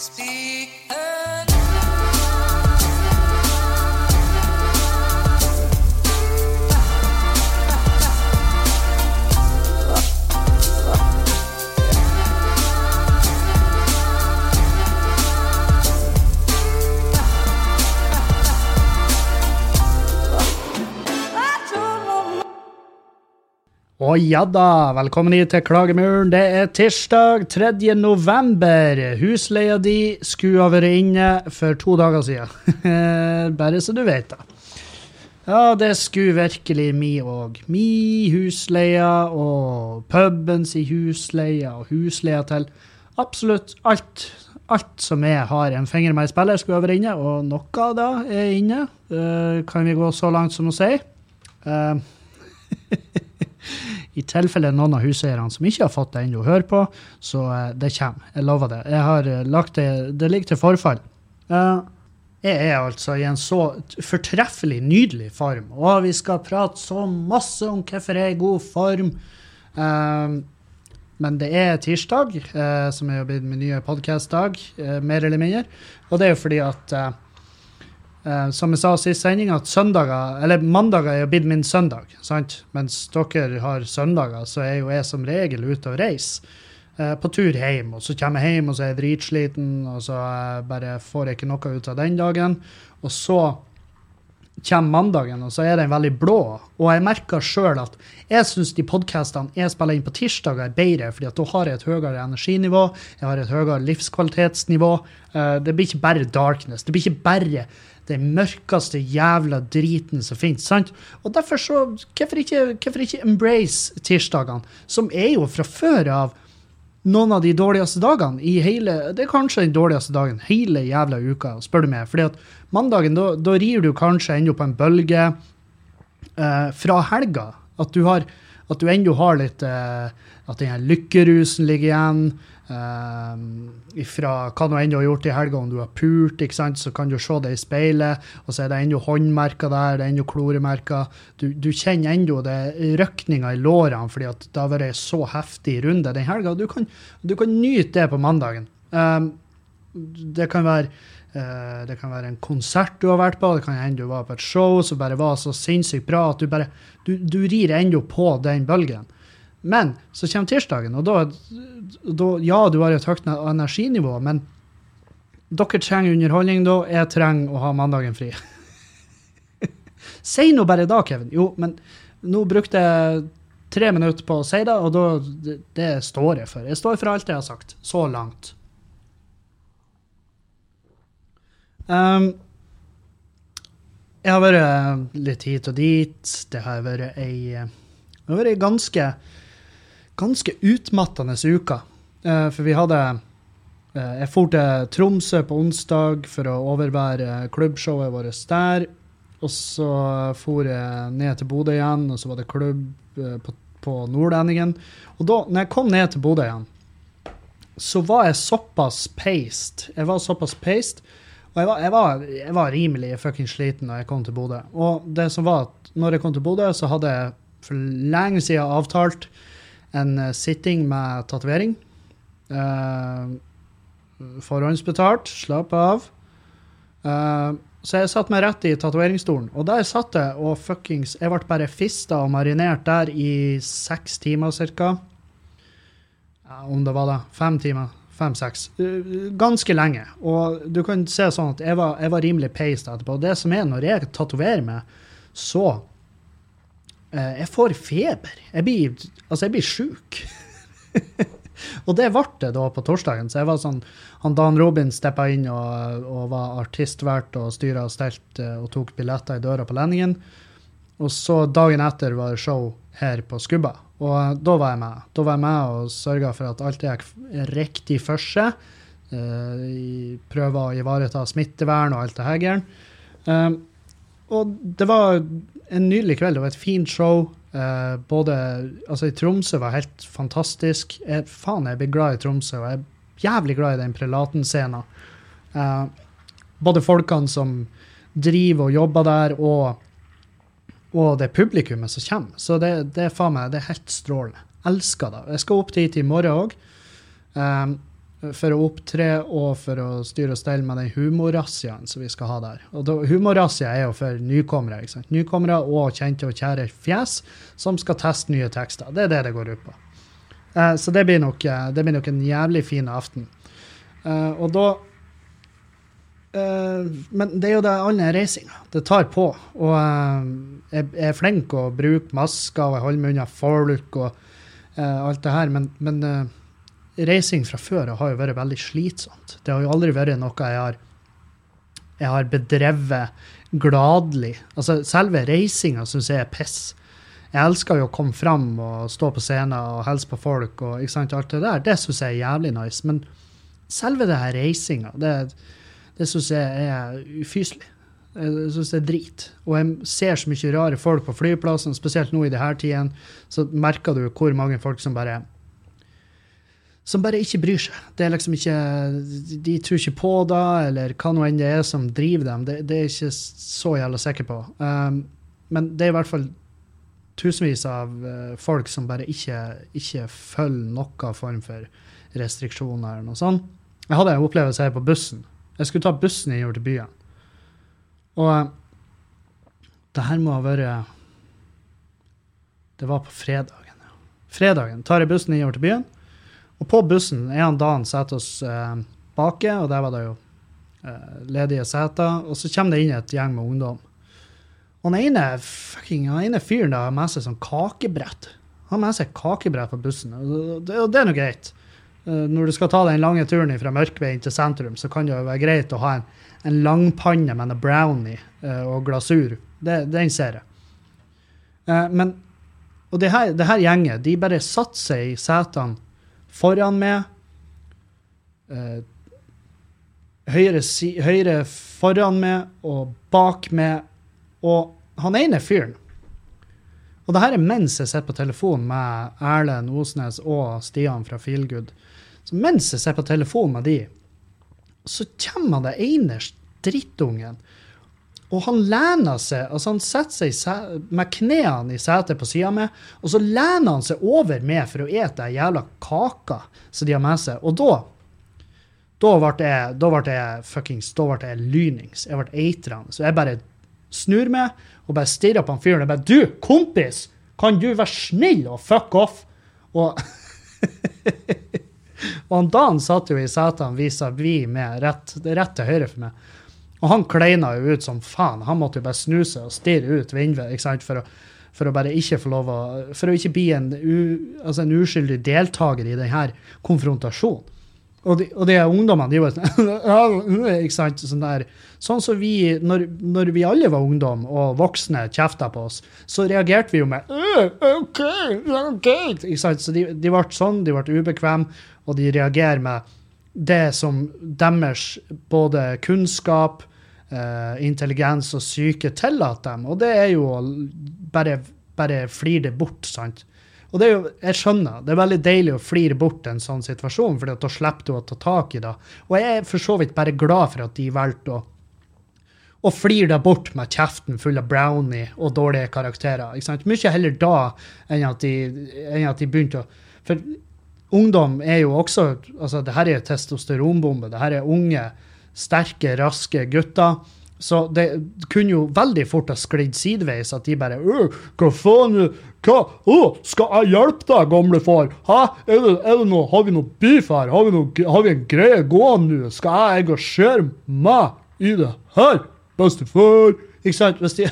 Speak Å ja da, velkommen hit til Klagemuren. Det er tirsdag 3. november. Husleia di skulle ha vært inne for to dager siden. Bare så du vet det. Ja, det skulle virkelig mi òg. Mi husleia og puben si husleia og husleia til absolutt alt. Alt som jeg har en finger med i spillet, skulle ha vært inne, og noe av det er inne. Eh, kan vi gå så langt som å si. Eh, I tilfelle noen av huseierne som ikke har fått det ennå, hører på, så eh, det kommer. Jeg lover det. Jeg har eh, lagt det Det ligger til forfall. Eh, jeg er altså i en så fortreffelig nydelig form, og vi skal prate så masse om hvorfor jeg er i god form. Men det er tirsdag, som er blitt min nye podkast-dag, mer eller mindre. Og det er jo fordi at eh, Som jeg sa sist sending, at søndager, eller mandager er jo blitt min søndag. sant? Mens dere har søndager, så er jo jeg som regel ute og reiser. Uh, på tur hjem, og så kommer jeg hjem og så er jeg dritsliten, og så uh, bare får jeg ikke noe ut av den dagen. Og så kommer mandagen, og så er den veldig blå. Og jeg merker sjøl at jeg syns de podkastene jeg spiller inn på tirsdager, er bedre, fordi at da har jeg et høyere energinivå, jeg har et høyere livskvalitetsnivå. Eh, Det blir ikke bare darkness. Det blir ikke bare den mørkeste jævla driten som finnes. sant? Og derfor så Hvorfor ikke, hvorfor ikke embrace tirsdagene, som er jo fra før av noen av de dårligste dagene i hele Det er kanskje den dårligste dagen hele jævla uka, spør du meg. Fordi at mandagen, da, rir du kanskje ennå på en bølge eh, fra helga. At du har at du ennå har litt eh, At den lykkerusen ligger igjen. Eh, fra hva du ennå har gjort i helga, om du har pult, så kan du se det i speilet, og så er det ennå håndmerker der, det er ennå kloremerker. Du, du kjenner ennå det røkninga i lårene fordi at det har vært ei så heftig runde den helga. Du, du kan nyte det på mandagen. Um, det kan være uh, det kan være en konsert du har vært på, det kan hende du var på et show som bare var så sinnssykt bra at du bare Du, du rir ennå på den bølgen. Men så kommer tirsdagen, og da, da Ja, du har et høyt energinivå, men dere trenger underholdning da. Jeg trenger å ha mandagen fri. si nå bare da, Kevin. Jo, men nå brukte jeg tre minutter på å si det, og da, det, står jeg for. Jeg står for alt jeg har sagt. Så langt. Um, jeg har vært litt hit og dit. Det har vært ei, det har vært ei ganske, ganske utmattende uke. Eh, for vi hadde eh, Jeg for til Tromsø på onsdag for å overvære klubbshowet vårt der. Og så for jeg ned til Bodø igjen, og så var det klubb eh, på, på Nordlendingen. Og da når jeg kom ned til Bodø igjen, så var jeg såpass paced. Jeg var såpass paced og jeg var, jeg var, jeg var rimelig fucking sliten da jeg kom til Bodø. Og det som var at når jeg kom til Bodø, så hadde jeg for lenge siden avtalt en eh, sitting med tatovering. Uh, forhåndsbetalt. Slapp av. Uh, så jeg satte meg rett i tatoveringsstolen, og der satt jeg og fuckings Jeg ble bare fista og marinert der i seks timer cirka. Ja, om det var det. Fem timer. Fem-seks. Ganske lenge. Og du kan se sånn at jeg var, jeg var rimelig peist etterpå. Og det som er når jeg tatoverer meg, så Jeg får feber. Jeg blir, altså, jeg blir sjuk. og det ble det da på torsdagen. Så jeg var sånn han Dan Robin steppa inn og, og var artistvert og styra og stelt eh, og tok billetter i døra på Lendingen. Og så dagen etter var det show her på Skubba. Og eh, da var jeg med. Da var jeg med og sørga for at alt gikk riktig for seg. Uh, Prøva å ivareta smittevern og alt det her gæren. Eh, og det var en nydelig kveld. Det var et fint show. Eh, både Altså, i Tromsø var helt fantastisk. Jeg, faen, jeg blir glad i Tromsø, og jeg er jævlig glad i den prelaten-scena. Eh, både folkene som driver og jobber der, og og det publikummet som kommer. Så det, det er faen meg det er helt strålende. Elsker det. Jeg skal opp dit i morgen òg. For å opptre og for å styre og stelle med den humorrazziaen som vi skal ha der. Og Humorrazzia er jo for nykommere. ikke sant? Nykommere og kjente og kjære fjes som skal teste nye tekster. Det er det det går ut på. Eh, så det blir, nok, eh, det blir nok en jævlig fin aften. Eh, og da eh, Men det er jo det alle reisinga. Det tar på. Og eh, jeg, er flink å bruke masker og holde meg unna folk og eh, alt det her, men, men reising fra før har jo vært veldig slitsomt. Det har jo aldri vært noe jeg har, jeg har bedrevet gladelig. Altså, selve reisinga syns jeg er piss. Jeg elsker jo å komme fram og stå på scenen og hilse på folk. og ikke sant, alt Det der, det syns jeg er jævlig nice. Men selve det her reisinga, det, det syns jeg er ufyselig. Jeg syns det er drit. Og jeg ser så mye rare folk på flyplassen, spesielt nå i disse tidene. Så merker du hvor mange folk som bare som bare ikke bryr seg. Det er liksom ikke, De tror ikke på det, eller hva nå enn det er som driver dem. Det, det er jeg ikke så jævla sikker på. Um, men det er i hvert fall tusenvis av uh, folk som bare ikke, ikke følger noen form for restriksjoner eller noe sånt. Jeg hadde en opplevelse her på bussen. Jeg skulle ta bussen innover til byen. Og uh, det her må ha vært Det var på fredagen. Fredagen tar jeg bussen innover til byen. Og på bussen er han da han setter oss eh, baki, og der var det jo eh, ledige seter. Og så kommer det inn et gjeng med ungdom. Og den ene, fucking, den ene fyren har med seg sånn kakebrett. Han har med seg kakebrett på bussen, og det, og det er nå greit. Eh, når du skal ta den lange turen fra Mørkveien til sentrum, så kan det jo være greit å ha en, en langpanne med en brownie eh, og glasur. Det, den ser jeg. Eh, men, og det her, det her gjenget, de bare satte seg i setene foran meg. Eh, høyre, si, høyre foran meg og bak meg. Og han ene fyren Og det her er mens jeg sitter på telefon med Erlend Osnes og Stian fra Feelgood. Så mens jeg sitter på telefon med de, så kommer det ene drittungen og han lener seg, altså han setter seg med knærne i setet på sida mi, og så lener han seg over meg for å ete den jævla kaka som de har med seg. Og da da ble jeg, da ble jeg fuckings, da ble jeg lynings. Jeg ble eitrende. Så jeg bare snur meg og bare stirrer på han fyren og bare Du, kompis! Kan du være snill og fuck off? Og Og han Dan satt jo i setene vis-à-vis med rett, rett til høyre for meg. Og han kleina jo ut som faen. Han måtte jo bare snu seg og stirre ut vinduet ikke sant? For, å, for å bare ikke få lov å For å ikke bli en, u, altså en uskyldig deltaker i denne konfrontasjonen. Og de, og de ungdommene, de var sånn ikke sant? Sånn, der. sånn som vi, når, når vi alle var ungdom og voksne kjefta på oss, så reagerte vi jo med «Øh, OK, OK. Ikke sant? Så de, de ble sånn, de ble ubekvemme, og de reagerer med det som deres både kunnskap, eh, intelligens og syke tillater dem. Og det er jo bare, bare flir det bort, sant. Og det er jo, jeg skjønner, det er veldig deilig å flire bort en sånn situasjon, for da slipper du å ta tak i det. Og jeg er for så vidt bare glad for at de valgte å og flir det bort med kjeften full av brownie og dårlige karakterer. ikke sant? Mye heller da enn at de, enn at de begynte å For ungdom er jo også altså Det her er jo testosteronbombe. Det her er unge, sterke, raske gutter. Så det kunne jo veldig fort ha sklidd sideveis, at de bare «Øh, Hva faen? Hva? Å, skal jeg hjelpe deg, gamle far? Hæ? Er det, er det noe, har vi noe beef her? Har vi, noe, har vi en greie gående nå? Skal jeg engasjere meg i det her, bestefar? Ikke sant? Hvis de,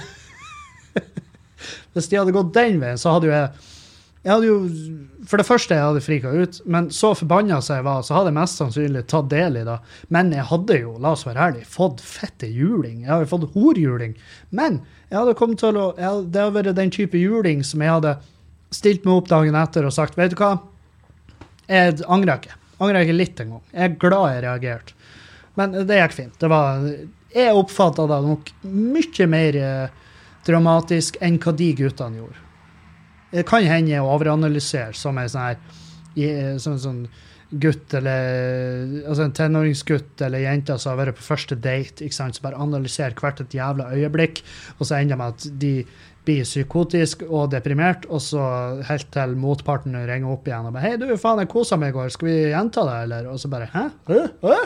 hvis de hadde gått den veien, så hadde jo jeg jeg hadde jo, For det første, jeg hadde frika ut, men så forbanna som jeg var, så hadde jeg mest sannsynlig tatt del i det. Men jeg hadde jo, la oss være ærlige, fått fette juling. Jeg hadde fått horjuling. Men jeg hadde kommet til å, hadde, det hadde vært den type juling som jeg hadde stilt meg opp dagen etter og sagt vet du hva, jeg angrer ikke. Angrer ikke litt engang. Jeg er glad jeg reagerte. Men det gikk fint. Det var, jeg oppfatta det nok mye mer eh, dramatisk enn hva de guttene gjorde. Det kan hende å overanalysere som en sånn her som en sånn gutt eller altså en tenåringsgutt eller jente som har vært på første date, ikke sant, som bare analyserer hvert et jævla øyeblikk, og så ender det med at de blir psykotisk og deprimert, og så helt til motparten ringer opp igjen og bare 'Hei, du, faen, jeg kosa meg i går. Skal vi gjenta det, eller?' Og så bare 'Hæ? Hæ? Hæ?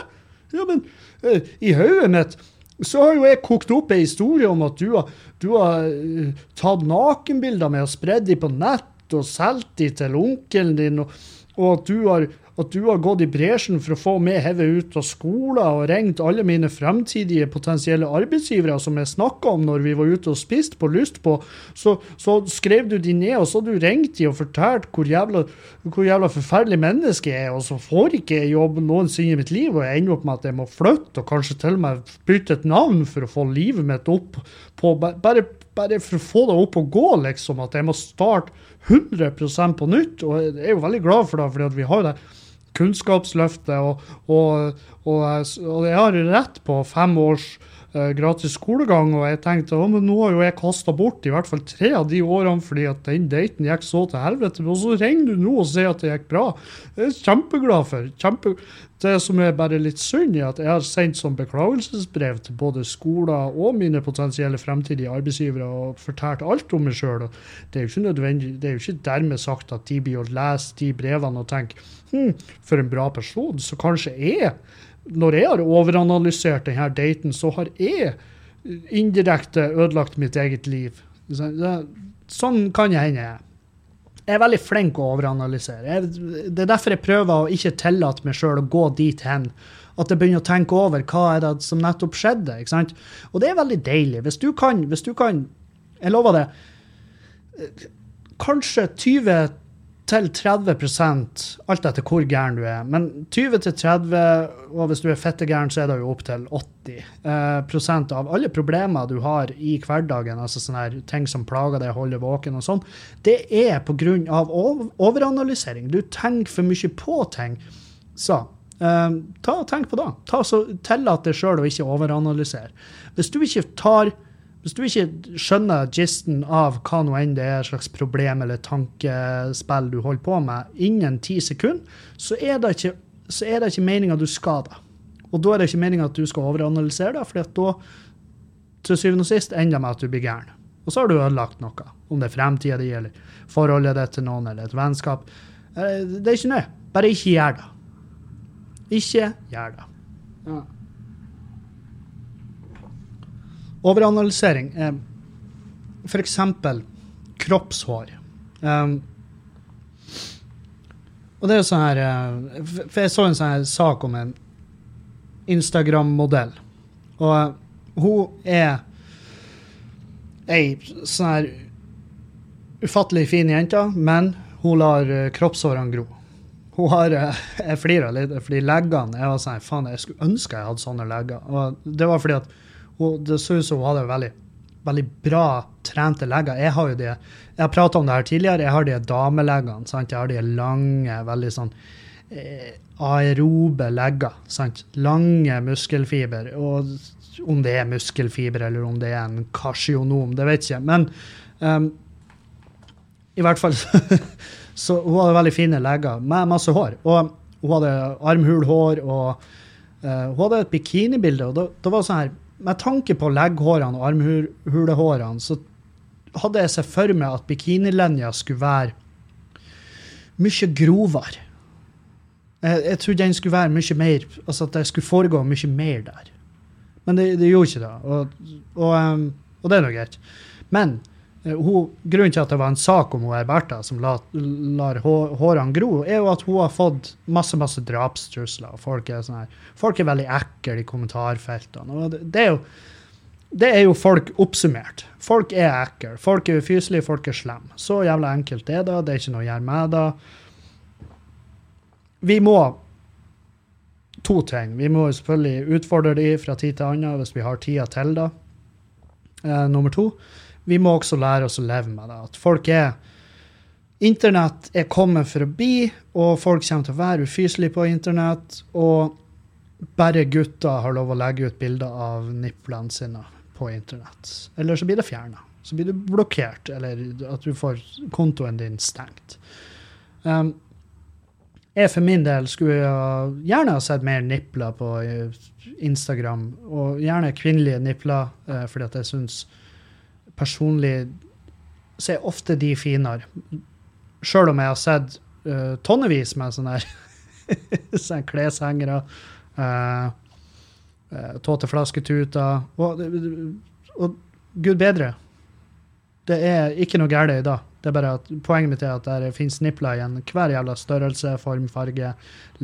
Ja, men uh, i hodet mitt så har jo jeg kokt opp ei historie om at du har, du har uh, tatt nakenbilder med og spredd dem på nett og solgt dem til onkelen din, og, og at du har at du har gått i bresjen for å få meg hevet ut av skolen og ringt alle mine fremtidige potensielle arbeidsgivere som jeg snakka om når vi var ute og spiste på lyst på, så, så skrev du de ned, og så har du ringt de og fortalt hvor jævla, hvor jævla forferdelig menneske jeg er, og så får ikke jeg jobb noensinne i mitt liv, og jeg ender opp med at jeg må flytte og kanskje til og med bytte et navn for å få livet mitt opp på bare, bare for å få det opp og gå, liksom. At jeg må starte 100% på nytt. Og jeg er jo veldig glad for det, fordi vi har det Kunnskapsløftet, og, og, og, og jeg har rett på fem års gratis skolegang, og jeg tenkte at nå har jo jeg kasta bort i hvert fall tre av de årene fordi at den daten gikk så til helvete. Og så ringer du nå og sier at det gikk bra. Det er jeg kjempeglad for. Kjempe, det som er bare litt synd, er at jeg har sendt som beklagelsesbrev til både skoler og mine potensielle fremtidige arbeidsgivere og fortalt alt om meg sjøl. Det er jo ikke nødvendig, det er jo ikke dermed sagt at de blir å lese de brevene og tenke hm, for en bra person. Så kanskje jeg, når jeg har overanalysert denne daten, så har jeg indirekte ødelagt mitt eget liv. Sånn kan jeg hende. Jeg er veldig flink å overanalysere. det er derfor jeg prøver å ikke tillate meg sjøl å gå dit hen. At jeg begynner å tenke over hva er det som nettopp skjedde. ikke sant? Og det er veldig deilig. Hvis du kan, hvis du kan Jeg lover det. Kanskje 20 til 30% alt etter hvor gæren du er. Men 20-30 og hvis du er fettegæren, så er det jo opp til 80 eh, prosent av alle problemer du har i hverdagen, altså sånne her ting som plager deg, holder våken og sånn, det er pga. overanalysering. Du tenker for mye på ting. Så eh, ta og tenk på det. Ta så Tillat deg sjøl å ikke overanalysere. Hvis du ikke tar hvis du ikke skjønner gisten av hva nå enn det er slags problem eller tankespill du holder på med, innen ti sekunder, så er det ikke, så er det ikke meninga du skal det. Og da er det ikke meninga at du skal overanalysere det, for da, til syvende og sist, ender det med at du blir gæren. Og så har du ødelagt noe. Om det er fremtida di, eller forholdet ditt til noen, eller et vennskap. Eh, det er ikke nøye. Bare ikke gjør det. Ikke gjør det. Ja. Overanalysering er f.eks. kroppshår. Um, og det er jo sånn her eh, For jeg så en sånn her sak om en Instagram-modell. Og hun er ei sånn her ufattelig fin jente, men hun lar kroppshårene gro. Hun har Jeg flirer litt, fordi leggene Jeg var sånn, faen, jeg skulle ønske jeg hadde sånne legger. Og det var fordi at og det så ut som hun hadde veldig, veldig bra trente legger. Jeg har jo de, jeg har prata om det her tidligere, jeg har de dameleggene. sant? Jeg har de lange, veldig sånn eh, aerobe legger. sant? Lange muskelfiber. Og om det er muskelfiber eller om det er en kasjonom, det vet jeg ikke. Men um, i hvert fall så hun hadde veldig fine legger med masse hår. Og hun hadde armhulhår, og uh, hun hadde et bikinibilde. og da, det var sånn her med tanke på legghårene og armhulehårene, så hadde jeg sett for meg at bikinilinja skulle være mye grovere. Jeg, jeg trodde den skulle være mye mer Altså at det skulle foregå mye mer der. Men det, det gjorde ikke det. Og, og, um, og det er nå greit. Men hun, grunnen til at det var en sak om hun er Bertha som lar, lar hårene gro, er jo at hun har fått masse masse drapstrusler. Folk er, sånn her, folk er veldig ekle i kommentarfeltene. det, det er jo det er jo folk oppsummert. Folk er ekle. Folk er ufyselige, folk er slemme. Så jævla enkelt er det. Det er ikke noe å gjøre med det. Vi må to ting. Vi må selvfølgelig utfordre de fra tid til annen hvis vi har tida til det. Eh, nummer to, vi må også lære oss å leve med det. At folk er Internett er kommet for å bli, og folk kommer til å være ufyselige på internett. Og bare gutter har lov å legge ut bilder av nipplene sine på internett. Eller så blir det fjerna. Så blir du blokkert, eller at du får kontoen din stengt. Um, jeg for min del skulle gjerne ha sett mer nipler på Instagram, og gjerne kvinnelige nipler, uh, fordi at jeg syns personlig så er ofte de finere. Sjøl om jeg har sett uh, tonnevis med sånne her sånne kleshengere. Uh, uh, Tåteflasketuter. Og, og gud bedre, det er ikke noe galt i det. Det er bare at Poenget mitt er at det finnes nipler i en hver jævla størrelse, form, farge,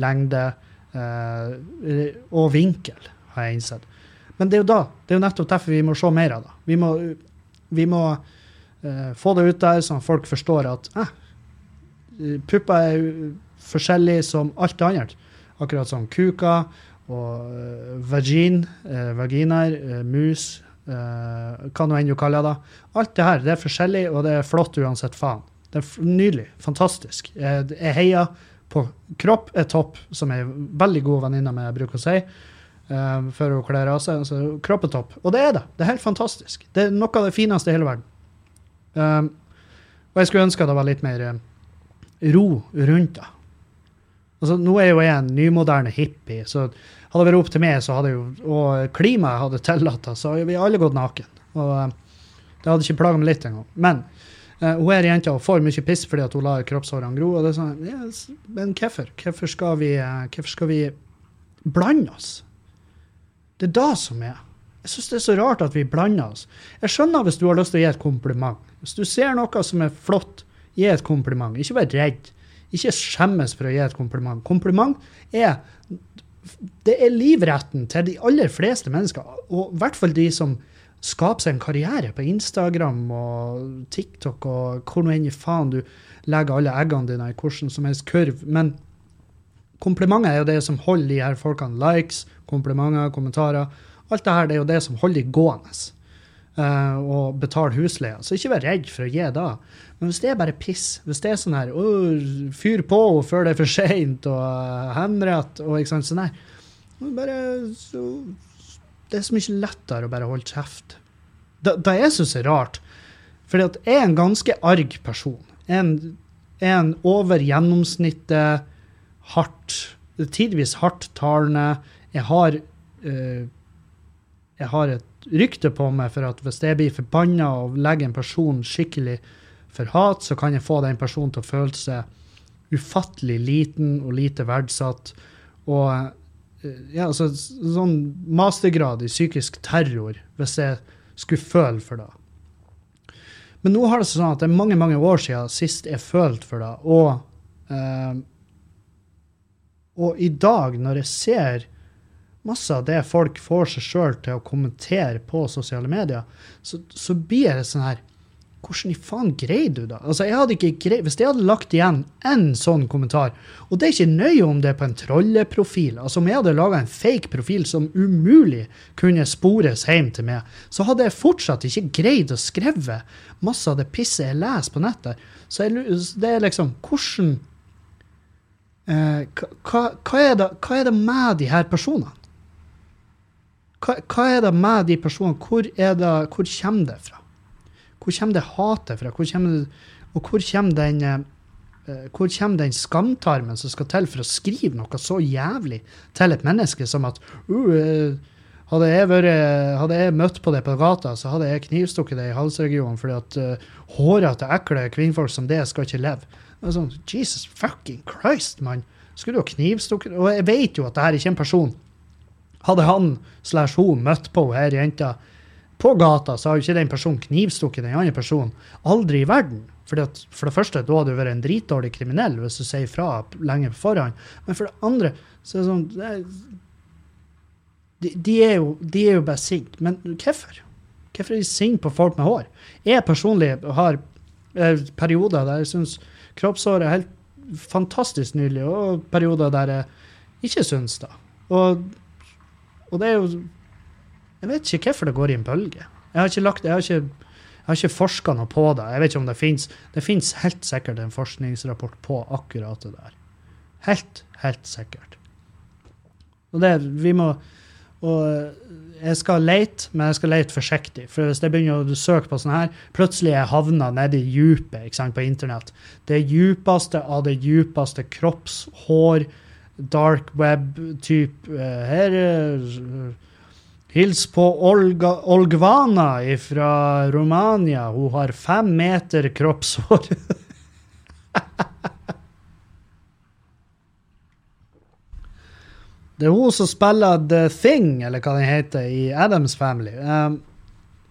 lengde uh, og vinkel, har jeg innsett. Men det er jo da, det er jo nettopp derfor vi må se mer av det. Vi må, vi må uh, få det ut der, sånn at folk forstår at eh, pupper er forskjellig som alt annet. Akkurat som kuker og uh, vagin, uh, vaginaer, uh, mus, hva nå enn du kaller det. Alt det her det er forskjellig, og det er flott uansett faen. Det er nydelig. Fantastisk. Jeg, jeg heier på kropp er topp, som ei veldig god venninne av meg bruker å si. Uh, før hun kler av seg. Så kropp er. Og det er det. Det er helt fantastisk. Det er noe av det fineste i hele verden. Um, og jeg skulle ønske det var litt mer ro rundt det. Altså, nå er jo jeg en nymoderne hippie, så hadde det vært opp til meg, så hadde jo, og klimaet hadde tillatt det, så hadde vi alle gått naken. Og uh, det hadde ikke plaga meg litt engang. Men uh, hun er jenta og får mye piss fordi hun lar kroppshårene gro. og det er sånn, yes, Men hvorfor? Hvorfor skal, uh, skal vi blande oss? Det er da som er. Jeg syns det er så rart at vi blander oss. Jeg skjønner hvis du har lyst til å gi et kompliment. Hvis du ser noe som er flott, gi et kompliment. Ikke vær redd. Ikke skjemmes for å gi et kompliment. Kompliment er det er livretten til de aller fleste mennesker, og i hvert fall de som skaper seg en karriere på Instagram og TikTok og hvor nå enn faen du legger alle eggene dine i hvordan som helst kurv. Men komplimenter er jo det som holder de her folkene likes, komplimenter, kommentarer. Alt det her er jo det som holder de gående. Uh, og betaler husleia. Så ikke vær redd for å gi da. Men hvis det er bare piss, hvis det er sånn her Fyr på før det er for seint, og uh, henrett og ikke sant, sånn her bare, så, Det er så mye lettere å bare holde kjeft. Det, det jeg syns er rart, at jeg er en ganske arg person. En, en over gjennomsnittet hardt, tidvis hardttalende. Jeg har uh, jeg har et rykte på meg for at hvis jeg blir forbanna og legger en person skikkelig for hat, så kan jeg få den personen til å føle seg ufattelig liten og lite verdsatt. Og eh, ja, altså sånn mastergrad i psykisk terror, hvis jeg skulle føle for det. Men nå har det sånn at det er mange mange år siden sist jeg følte for det. Og, eh, og i dag, når jeg ser masse av det folk får seg sjøl til å kommentere på sosiale medier, så, så blir det sånn her hvordan i faen greier du det? Altså, jeg hadde ikke greid, Hvis jeg hadde lagt igjen én sånn kommentar, og det er ikke nøye om det er på en trolleprofil, altså om jeg hadde laga en fake profil som umulig kunne spores hjem til meg, så hadde jeg fortsatt ikke greid å skrive masse av det pisset jeg leser på nettet. Så jeg, det er liksom Hvordan hva, hva, er det, hva er det med de her personene? Hva, hva, er det med de personene? Hvor, det, hvor kommer det fra? Hvor kommer det hatet fra? Hvor kommer og hvor kommer den eh, hvor kommer den skamtarmen som skal til for å skrive noe så jævlig til et menneske som at uh, hadde, jeg vært, hadde jeg møtt på det på gata, så hadde jeg knivstukket det i halsregionen fordi at uh, hårete, ekle kvinnfolk som det skal ikke leve. Det er sånn, Jesus fucking Christ, mann! Skulle ha knivstukket Og jeg vet jo at det her ikke er en person hadde han slash hun møtt på her jenta på gata, så har jo ikke den personen knivstukket den andre personen. Aldri i verden. Fordi at, for det første, da hadde du vært en dritdårlig kriminell hvis du sier fra lenge på forhånd. Men for det andre, så er det sånn det er, de, de, er jo, de er jo bare sinte. Men hvorfor? Hvorfor er de sinte på folk med hår? Jeg personlig har eh, perioder der jeg syns kroppshår er helt fantastisk nydelig, og perioder der jeg ikke syns det. Og og det er jo Jeg vet ikke hvorfor det går i en bølge. Jeg har ikke lagt, jeg har ikke, jeg har ikke forska noe på det. Jeg vet ikke om Det fins Det fins helt sikkert en forskningsrapport på akkurat det der. Helt, helt sikkert. Og det Vi må Og jeg skal lete, men jeg skal lete forsiktig. For hvis jeg begynner å søke på sånn her, plutselig er jeg havna nede i sant, på internett. Det djupeste av det djupeste kroppshår dark web-type. Eh, her Hils på Olga, Olgvana fra Romania. Hun har fem meter kroppshår. Det er hun som spiller The Thing, eller hva den heter, i Adams Family. Um,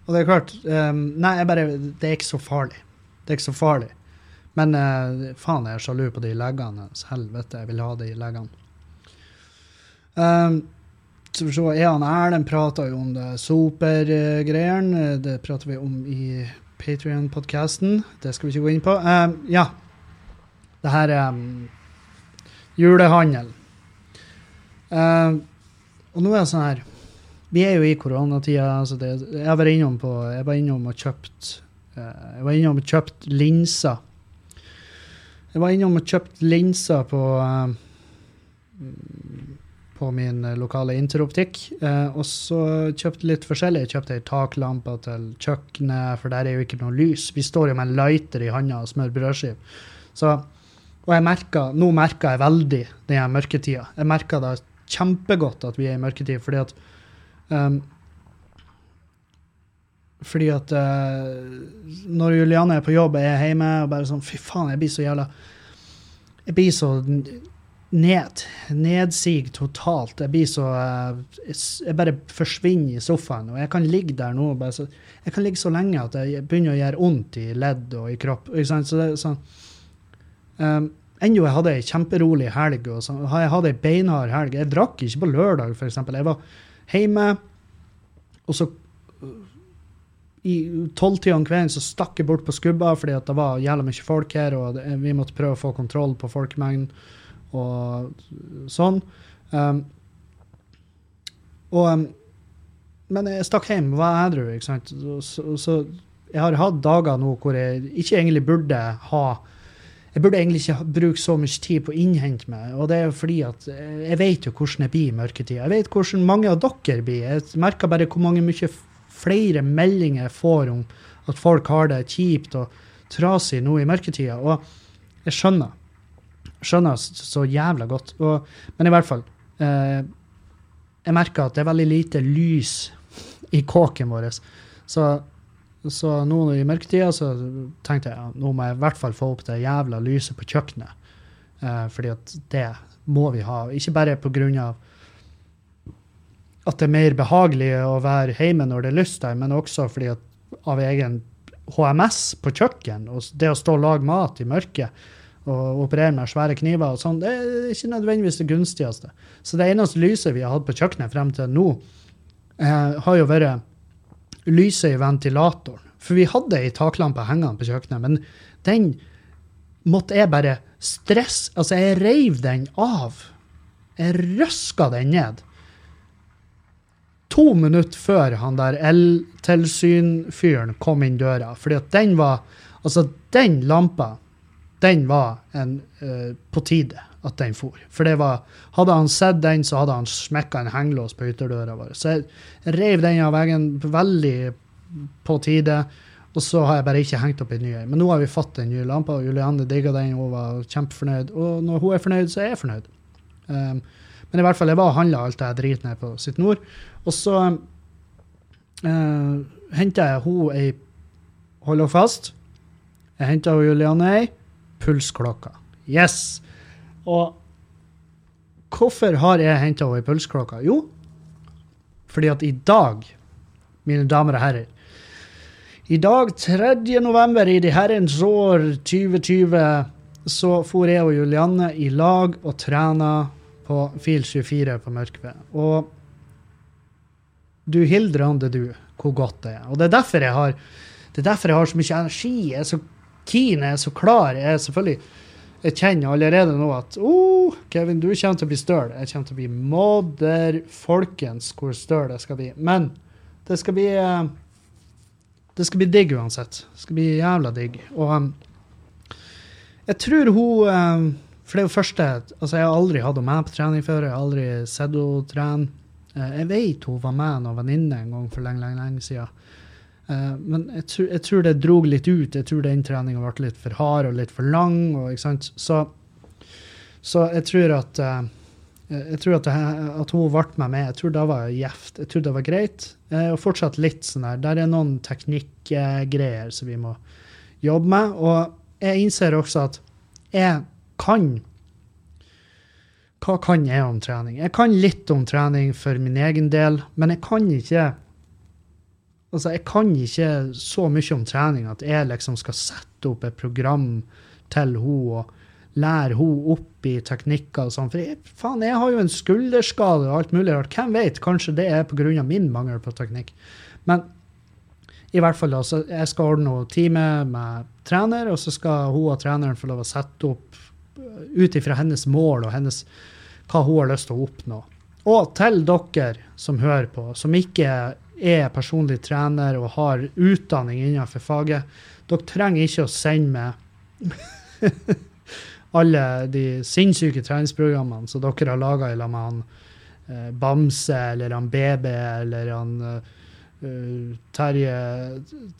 og det er klart um, Nei, bare, det er ikke så farlig. Det er ikke så farlig. Men uh, faen, jeg er sjalu på de leggene. Helvete, jeg vil ha de leggene. Um, så for så, Ean Erlend prata jo om det supergreiene. Det prater vi om i Patrion-podkasten. Det skal vi ikke gå inn på. Um, ja. Det her er um, julehandel. Uh, og nå er det sånn her Vi er jo i koronatida. Altså jeg var innom på Jeg var innom og kjøpt uh, Jeg var innom og kjøpt linser. Jeg var innom og kjøpt linser på uh, på min lokale interoptikk. Og så kjøpte litt forskjellig. Jeg kjøpte ei taklampe til kjøkkenet, for der er jo ikke noe lys. Vi står jo med en lighter i handa og smører brødskive. Så, og jeg merker, nå merker jeg veldig den mørketida. Jeg merker det kjempegodt at vi er i mørketid, fordi at um, fordi at uh, når Juliane er på jobb, er jeg hjemme og bare sånn Fy faen, jeg blir så jævla Jeg blir så ned. Nedsig totalt. Jeg blir så uh, Jeg bare forsvinner i sofaen. Og jeg kan ligge der nå så, Jeg kan ligge så lenge at jeg begynner å gjøre vondt i ledd og i kropp. Ikke sant? Så det er sånn um, Enda jeg hadde ei kjemperolig helg. og så, Jeg hadde ei beinhard helg. Jeg drakk ikke på lørdag, f.eks. Jeg var hjemme, og så i tolvtida om kvelden så stakk jeg bort på skubba fordi at det var jævla mye folk her, og vi måtte prøve å få kontroll på folkemengden og sånn. Um, og, um, men jeg stakk hjem, var edru, ikke sant. Så, så, så, jeg har hatt dager nå hvor jeg ikke egentlig burde ha jeg burde egentlig ikke bruke så mye tid på å innhente meg. Og det er jo fordi at jeg vet jo hvordan jeg blir i mørketida. Jeg vet hvordan mange av dere blir. Jeg merker bare hvor mange mye flere meldinger jeg får om at folk har det kjipt og trasig nå i mørketida. Og jeg skjønner. Skjønner så jævla godt. Og, men i hvert fall. Eh, jeg merker at det er veldig lite lys i kåken vår. Så så nå i mørketida så tenkte jeg ja, nå må jeg i hvert fall få opp det jævla lyset på kjøkkenet. Eh, fordi at det må vi ha. Ikke bare pga. at det er mer behagelig å være hjemme når det er lyst der, men også fordi at av egen HMS på kjøkken, og det å stå og lage mat i mørket og operere med svære kniver og sånn, det er ikke nødvendigvis det gunstigste. Så det eneste lyset vi har hatt på kjøkkenet frem til nå, eh, har jo vært lyset i ventilatoren. For vi hadde ei taklampe hengende på kjøkkenet, men den måtte jeg bare stresse Altså, jeg reiv den av. Jeg røska den ned. To minutter før han der eltilsynfyren kom inn døra. Fordi at den var Altså, den lampa, den var en, uh, på tide at den for. For det var, hadde han sett den, så hadde han smekka en hengelås på ytterdøra vår. Så jeg reiv den av veggen veldig på tide. Og så har jeg bare ikke hengt opp en ny. Men nå har vi fått en ny lampe, og Julianne digga den. Hun var kjempefornøyd. Og når hun er fornøyd, så er jeg fornøyd. Um, men i hvert fall, jeg var og handla alt det driten ned på Sitt Nord. Og så uh, ehm, henta jeg hun ei Hold dere fast. Jeg henta Julianne ei pulsklokke. Yes! Og hvorfor har jeg henta henne i pulsklokka? Jo, fordi at i dag, mine damer og herrer I dag, 3. november i de herrens år 2020, så for jeg og Julianne i lag og trena på Fil 24 på Mørkved. Og du hildrande du, hvor godt det er. Og det er derfor jeg har, det er derfor jeg har så mye energi. Jeg er så keen, jeg er så klar. Jeg er selvfølgelig jeg kjenner allerede nå at oh, Kevin, du kommer til å bli støl. Jeg kommer til å bli modder folkens hvor støl jeg skal bli. Men det skal bli eh, Det skal bli digg uansett. Det skal bli jævla digg. Og um, jeg tror hun um, For det er jo første Altså, jeg har aldri hatt henne med på trening før. Jeg har aldri sett henne trene. Jeg vet hun var med en venninne en gang for lenge, lenge, lenge siden. Uh, men jeg tror, jeg tror, det drog litt ut. Jeg tror den treninga ble litt for hard og litt for lang. Og, så, så, jeg tror at Eh, Jeg tror at, at hun ble med meg, jeg tror det var gjevt. Jeg tror det var greit. Eh, Og fortsatt litt sånn her. Der er noen teknikkgreier som vi må jobbe med. Og jeg innser også at jeg kan Hva kan jeg om trening? Jeg kan litt om trening for min egen del, men jeg kan ikke Altså, jeg kan ikke så mye om trening at jeg liksom skal sette opp et program til henne og lære henne opp i teknikker og sånn. For jeg, faen, jeg har jo en skulderskade og alt mulig rart. Hvem vet? Kanskje det er pga. min mangel på teknikk. Men i hvert fall altså, jeg skal ordne noe time med trener, og så skal hun og treneren få lov å sette opp uh, ut ifra hennes mål og hennes, hva hun har lyst til å oppnå. Og til dere som hører på, som ikke er personlig trener og har utdanning innenfor faget, dere trenger ikke å sende meg alle de sinnssyke treningsprogrammene som dere har laga lag med han eh, Bamse eller han BB eller han eh, uh, Terje,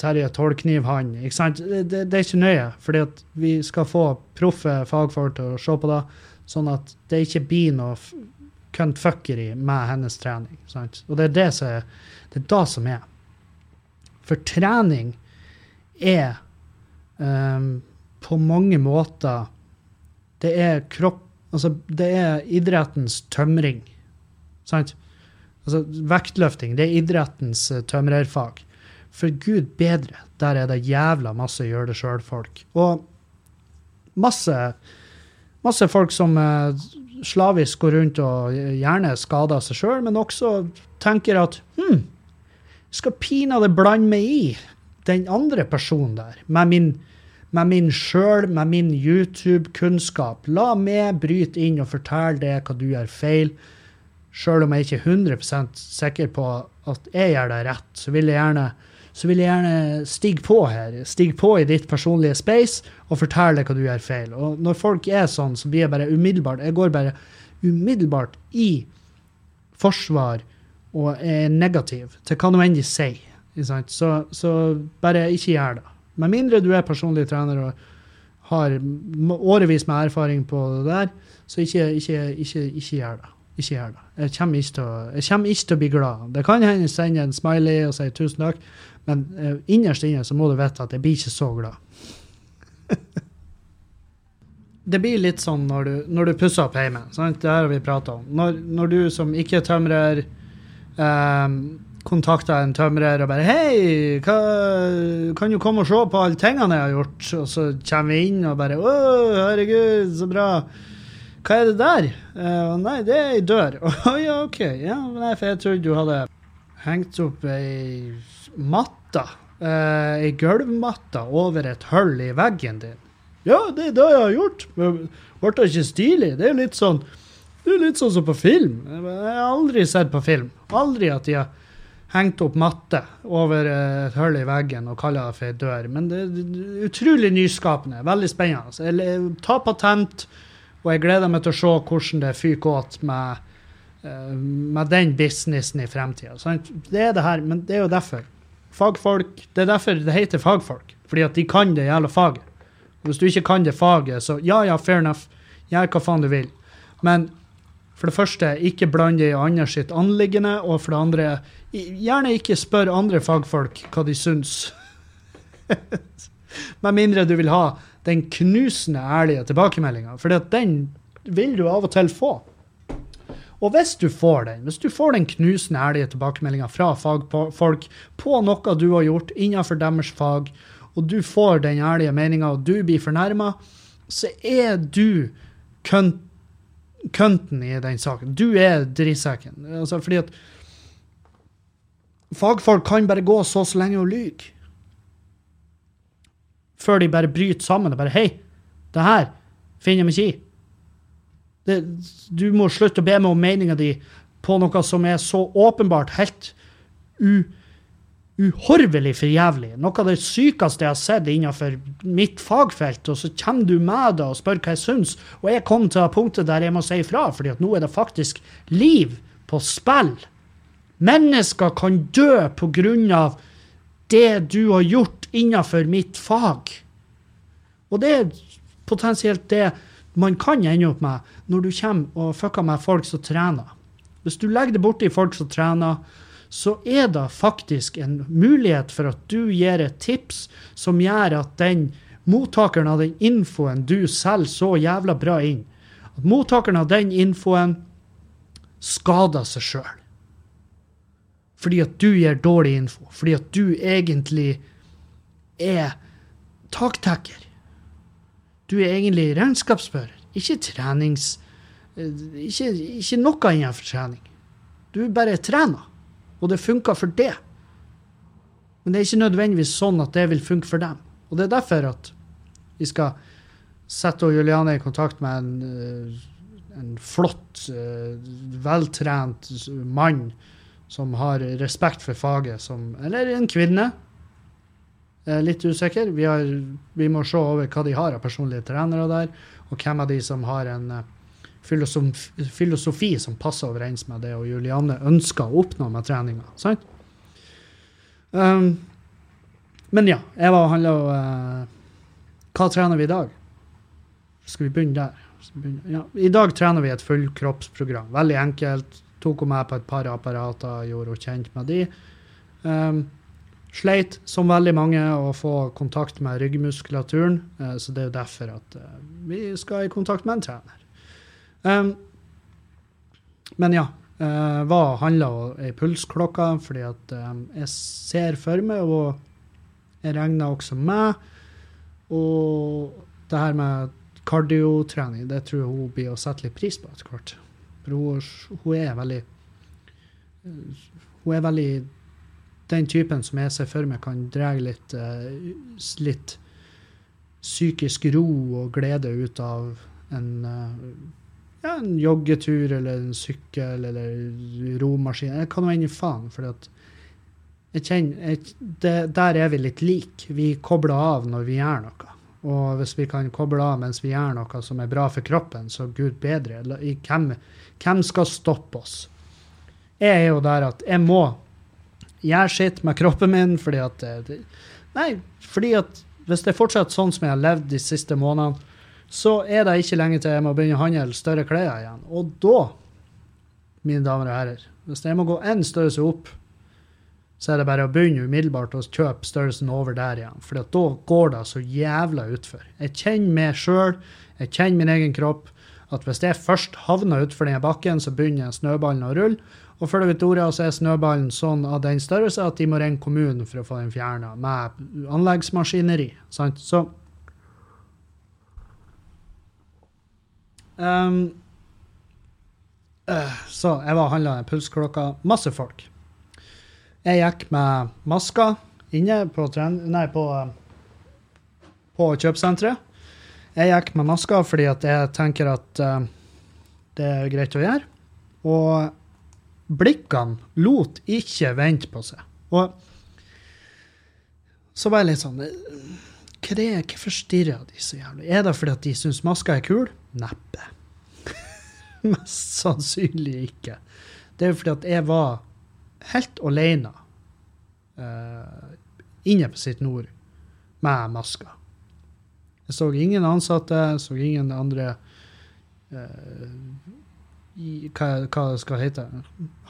Terje Tolknivhand. Ikke sant? Det, det, det er ikke nøye, fordi vi skal få proffe fagfolk til å se på det, sånn at det ikke blir noe cuntfuckery med hennes trening. Sant? Og det er det som det er det som er. For trening er um, på mange måter Det er kropp Altså, det er idrettens tømring. Sant? Altså, vektløfting, det er idrettens eh, tømrerfag. For gud bedre, der er det jævla masse gjør det sjøl-folk. Og masse, masse folk som eh, slavisk går rundt og gjerne skader seg sjøl, men også tenker at hm, skal pinadø blande meg i den andre personen der, med min, med min sjøl, med min YouTube-kunnskap. La meg bryte inn og fortelle det hva du gjør feil. Sjøl om jeg ikke er 100% sikker på at jeg gjør det rett, så vil jeg gjerne så vil jeg gjerne stige på her. Stige på i ditt personlige space og fortelle hva du gjør feil. Og når folk er sånn, så blir jeg bare umiddelbart Jeg går bare umiddelbart i forsvar og er negativ til hva nå enn de sier. Så, så bare ikke gjør det. Med mindre du er personlig trener og har årevis med erfaring på det der, så ikke, ikke, ikke, ikke gjør det. Ikke gjør det. Jeg kommer ikke å, jeg ikke til å bli glad. Det kan hende jeg sender en smiley og sier tusen takk, men uh, innerst inne så må du vite at jeg blir ikke så glad. det blir litt sånn når du, når du pusser opp hjemme. Sant? Det har vi prata om. Når, når du som ikke er tømrer, um, kontakter en tømrer og bare 'Hei, hva, kan du komme og se på alle tingene jeg har gjort?' Og så kommer vi inn og bare 'Å, herregud, så bra'. Hva er det der? Uh, nei, det er ei dør. Å ja, OK. Ja, nei, for jeg trodde du hadde hengt opp ei matte. eh, ei over et hull i veggen din. Ja, det er det jeg har gjort. Men Ble det ikke stilig? Det er jo litt sånn det er litt sånn som på film. Jeg har aldri sett på film. Aldri at de har hengt opp matte over eh, et hull i veggen og kaller det for dør. Men det er utrolig nyskapende. Veldig spennende. Jeg tar patent, og jeg gleder meg til å se hvordan det fyker åt med, eh, med den businessen i fremtida. Det er det her, men det er jo derfor. Fagfolk, Det er derfor det heter fagfolk. Fordi at de kan det jævla faget. Hvis du ikke kan det faget, så ja, ja, fair enough. Gjør hva faen du vil. Men for det første, ikke bland det i andre sitt anliggende. Og for det andre, gjerne ikke spør andre fagfolk hva de syns. Med mindre du vil ha den knusende ærlige tilbakemeldinga. For den vil du av og til få. Og hvis du får den, hvis du får den knusende ærlige tilbakemeldinga fra fagfolk på noe du har gjort innenfor deres fag, og du får den ærlige meninga, og du blir fornærma, så er du kønten i den saken. Du er drittsekken. Altså, fordi at fagfolk kan bare gå så så lenge og lyge. Før de bare bryter sammen og bare Hei, det her finner jeg meg ikke i. Det, du må slutte å be meg om meninga di på noe som er så åpenbart helt u, uhorvelig for jævlig. Noe av det sykeste jeg har sett innenfor mitt fagfelt, og så kommer du med det og spør hva jeg syns, og jeg kom til punktet der jeg må si ifra, fordi at nå er det faktisk liv på spill. Mennesker kan dø på grunn av det du har gjort innenfor mitt fag. Og det er potensielt det man kan ende opp med når du kommer og fucker med folk som trener. Hvis du legger det borti folk som trener, så er det faktisk en mulighet for at du gir et tips som gjør at den mottakeren av den infoen du selger så jævla bra inn, at mottakeren av den infoen skader seg sjøl. Fordi at du gir dårlig info. Fordi at du egentlig er taktekker. Du er egentlig regnskapsfører, ikke trenings... eh, Ikke, ikke noe innenfor trening. Du bare trener, og det funker for det. Men det er ikke nødvendigvis sånn at det vil funke for dem. Og det er derfor at vi skal sette Juliane i kontakt med en, eh, en flott, eh, veltrent mann som har respekt for faget, som Eller en kvinne. Er litt usikker. Vi, har, vi må se over hva de har av personlige trenere der, og hvem av de som har en filosofi, filosofi som passer overens med det og Julianne ønsker å oppnå med treninga. Sant? Um, men ja, jeg var og handla uh, Hva trener vi i dag? Skal vi begynne der? Ja. I dag trener vi et fullkroppsprogram. Veldig enkelt. Tok henne med på et par apparater, gjorde henne kjent med de. Um, sleit, som veldig mange, å få kontakt med ryggmuskulaturen, eh, så det er jo derfor at eh, vi skal i kontakt med en trener. Men ja. Uh, hva handler ei pulsklokke? Fordi at jeg ser for meg, og jeg regner også med, og det her med kardiotrening, det tror jeg hun blir å sette litt pris på etter hvert. For hun, hun er veldig Hun er veldig den typen som jeg ser for meg kan dra litt, uh, litt psykisk ro og glede ut av en, uh, ja, en joggetur eller en sykkel eller romaskin. Jeg kan jo ende i faen, for Der er vi litt like. Vi kobler av når vi gjør noe. Og hvis vi kan koble av mens vi gjør noe som er bra for kroppen, så gud bedre. Hvem, hvem skal stoppe oss? Jeg er jo der at jeg må gjøre sitt med kroppen min fordi at Nei, fordi at hvis det er fortsatt sånn som jeg har levd de siste månedene, så er det ikke lenge til jeg må begynne å handle større klær igjen. Og da, mine damer og herrer, hvis jeg må gå én størrelse opp, så er det bare å begynne umiddelbart å kjøpe størrelsen over der igjen. For da går det så jævla utfor. Jeg kjenner meg sjøl, jeg kjenner min egen kropp, at hvis jeg først havner utfor den bakken, så begynner snøballen å rulle. Og før du vet ordet, så er snøballen sånn av den størrelse at de må ringe kommunen for å få den fjerna, med anleggsmaskineri. Sant? Så um, uh, Så jeg var og handla pulsklokka. Masse folk. Jeg gikk med masker inne på, nei, på, på kjøpesenteret. Jeg gikk med masker fordi jeg tenker at uh, det er greit å gjøre. Og blikkene lot ikke vente på seg. Og så var jeg litt sånn Hvorfor stirrer de så jævlig? Er det fordi at de syns maska er kul? Neppe. Mest sannsynlig ikke. Det er jo fordi at jeg var helt alene uh, inne på sitt nord med maska. Jeg så ingen ansatte, så ingen andre uh, hva, hva det skal hete,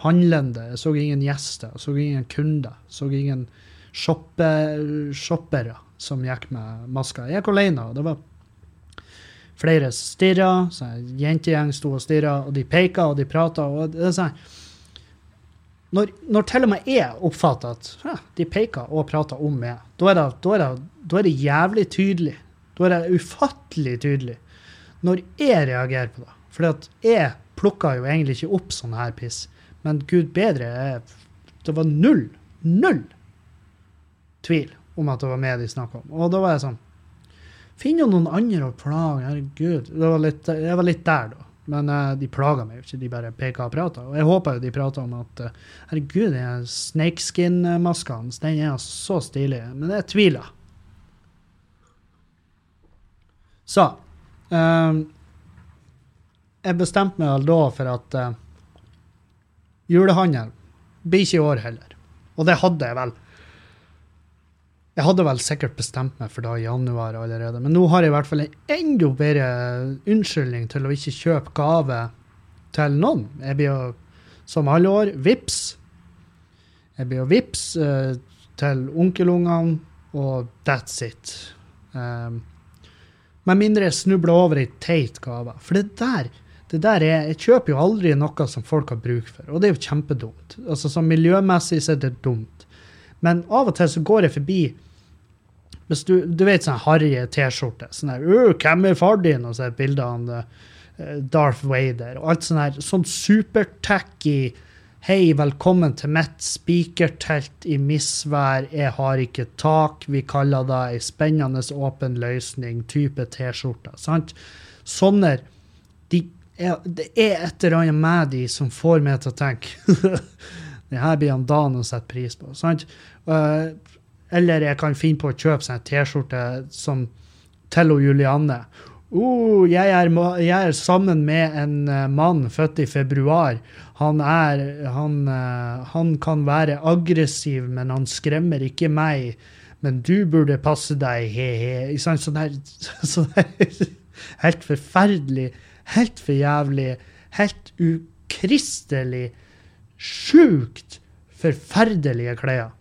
handlende. Jeg så ingen gjester, så ingen kunder. Så ingen shopper, som gikk med masker. Jeg gikk alene. og det var flere stirra, en jentegjeng sto og stirra, og de peka og de prata. Sånn. Når, når, til og med jeg oppfatter at ja, de peker og prater om meg, da er, det, er er det jævlig tydelig. Da er det ufattelig tydelig. Når jeg reagerer på det. Fordi at jeg plukka jo egentlig ikke opp sånn her piss. Men gud bedre, det var null, null tvil om at det var meg de snakka om. Og da var jeg sånn Finn jo noen andre å plage, herregud. Var litt, jeg var litt der, da. Men uh, de plaga meg jo ikke, de bare peka og prata. Og jeg håper jo de prata om at uh, herregud, den snakeskin-maska hans, den er så stilig. Men jeg tviler. Så um, jeg bestemte meg da for at uh, julehandel blir ikke i år heller. Og det hadde jeg vel Jeg hadde vel sikkert bestemt meg for da i januar allerede, men nå har jeg i hvert fall en enda bedre unnskyldning til å ikke kjøpe gave til noen. Jeg blir jo, som alle år, vips. Jeg blir jo vips uh, til onkelungene, og that's it. Um, med mindre jeg snubler over ei teit gave. For det der, det der er, Jeg kjøper jo aldri noe som folk har bruk for, og det er jo kjempedumt. Altså Sånn miljømessig så er det dumt. Men av og til så går jeg forbi hvis du, du vet sånn harry T-skjorte. Sånn «Øh, 'Hvem er far din?' Og så er bildet av eh, Darth Vader. Og alt sånn her sånn supertacky Hei, velkommen til mitt spikertelt i misvær. Jeg har ikke tak. Vi kaller det ei spennende åpen løsning. Type T-skjorte. sant? Sånne de er, Det er et eller annet med de som får meg til å tenke Det her blir han Dan å sette pris på. sant? Uh, eller jeg kan finne på å kjøpe seg en T-skjorte som til og Julianne. Uh, jeg, er, jeg, er, sammen med en uh, mann født i februar. Han, er, han, uh, han kan være aggressiv, men han skremmer ikke meg. Men du burde passe deg, he-he. Sånn her sånn der Helt forferdelig, helt for jævlig, helt ukristelig, sjukt forferdelige klær.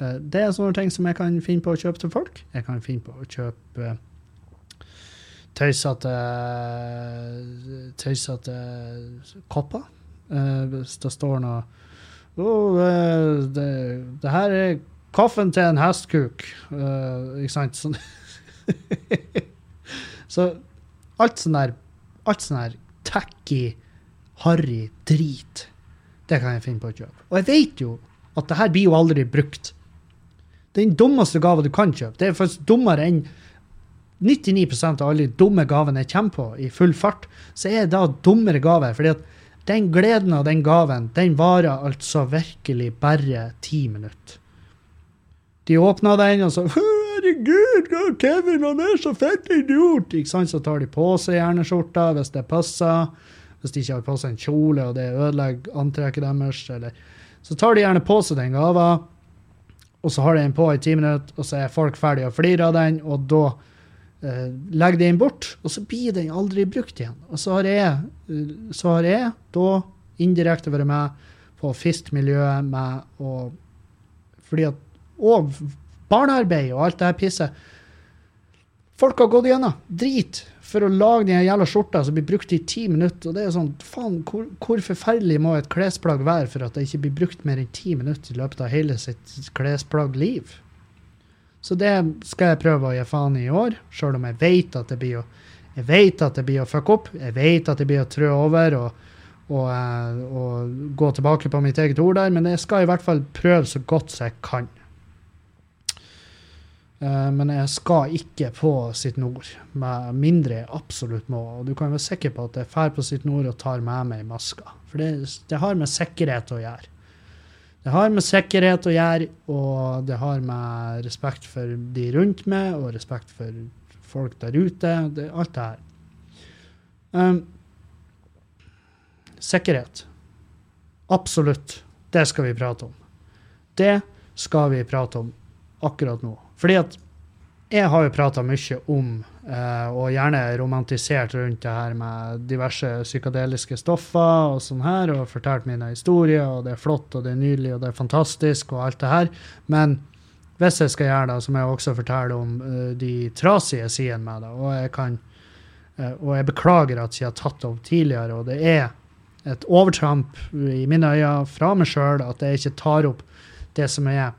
Uh, det er sånne ting som jeg kan finne på å kjøpe til folk. Jeg kan finne på å kjøpe uh, tøysete tøysete kopper. Uh, hvis det står noe oh, det, det, her er kaffen til en hestkuk. ikke sant? Sånn. Så alt sånn der alt sånn her tacky, harry drit, det kan jeg finne på å kjøpe. Og jeg vet jo at det her blir jo aldri brukt den dummeste gava du kan kjøpe. Det er faktisk dummere enn 99% av alle dumme gavene jeg kommer på i full fart. Så er det da dummere gaver. fordi at den gleden av den gaven, den varer altså virkelig bare ti minutter. De åpna den, og så Herregud, Kevin, han er så fett idiot! Ikke sant? Så tar de på seg hjerneskjorta hvis det passer. Hvis de ikke har på seg en kjole, og det ødelegger antrekket deres. Eller. Så tar de gjerne på seg den gava og så har de den på i ti minutter, og så er folk ferdige å flirer av den, og da eh, legger de den bort, og så blir den aldri brukt igjen. Og så har jeg, eh, så har jeg da indirekte vært med på å med å Fordi at Og barnearbeid og alt det her pisset. Folk har gått gjennom drit for å lage den jævla skjorta som blir brukt i ti minutter. Og det er sånn, faen, hvor, hvor, forferdelig må et klesplagg være for at det ikke blir brukt mer enn ti minutter i løpet av hele sitt klesplaggliv? Så det skal jeg prøve å gi faen i i år, sjøl om jeg vet at det blir å jeg vet at det blir å fucke opp, jeg vet at det blir å trø over og, og, eh, og gå tilbake på mitt eget ord der, men jeg skal i hvert fall prøve så godt som jeg kan. Eh, men jeg skal ikke på sitt nord, med mindre jeg absolutt må. Og du kan være sikker på at jeg drar på sitt nord og tar med meg maska. For det, det, har med sikkerhet å gjøre. Det har med sikkerhet å gjøre, og det har med respekt for de rundt meg, og respekt for folk der ute. Det, alt det her. Um, sikkerhet. Absolutt. Det skal vi prate om. Det skal vi prate om akkurat nå. Fordi at jeg har jo prata mye om, eh, og gjerne romantisert rundt det her med diverse psykadeliske stoffer og sånn her, og fortalt mine historier, og det er flott, og det er nydelig, og det er fantastisk, og alt det her. Men hvis jeg skal gjøre det, så må jeg også fortelle om uh, de trasige sidene med det. Og jeg kan uh, og jeg beklager at jeg har tatt opp tidligere, og det er et overtramp i mine øyne fra meg sjøl at jeg ikke tar opp det som er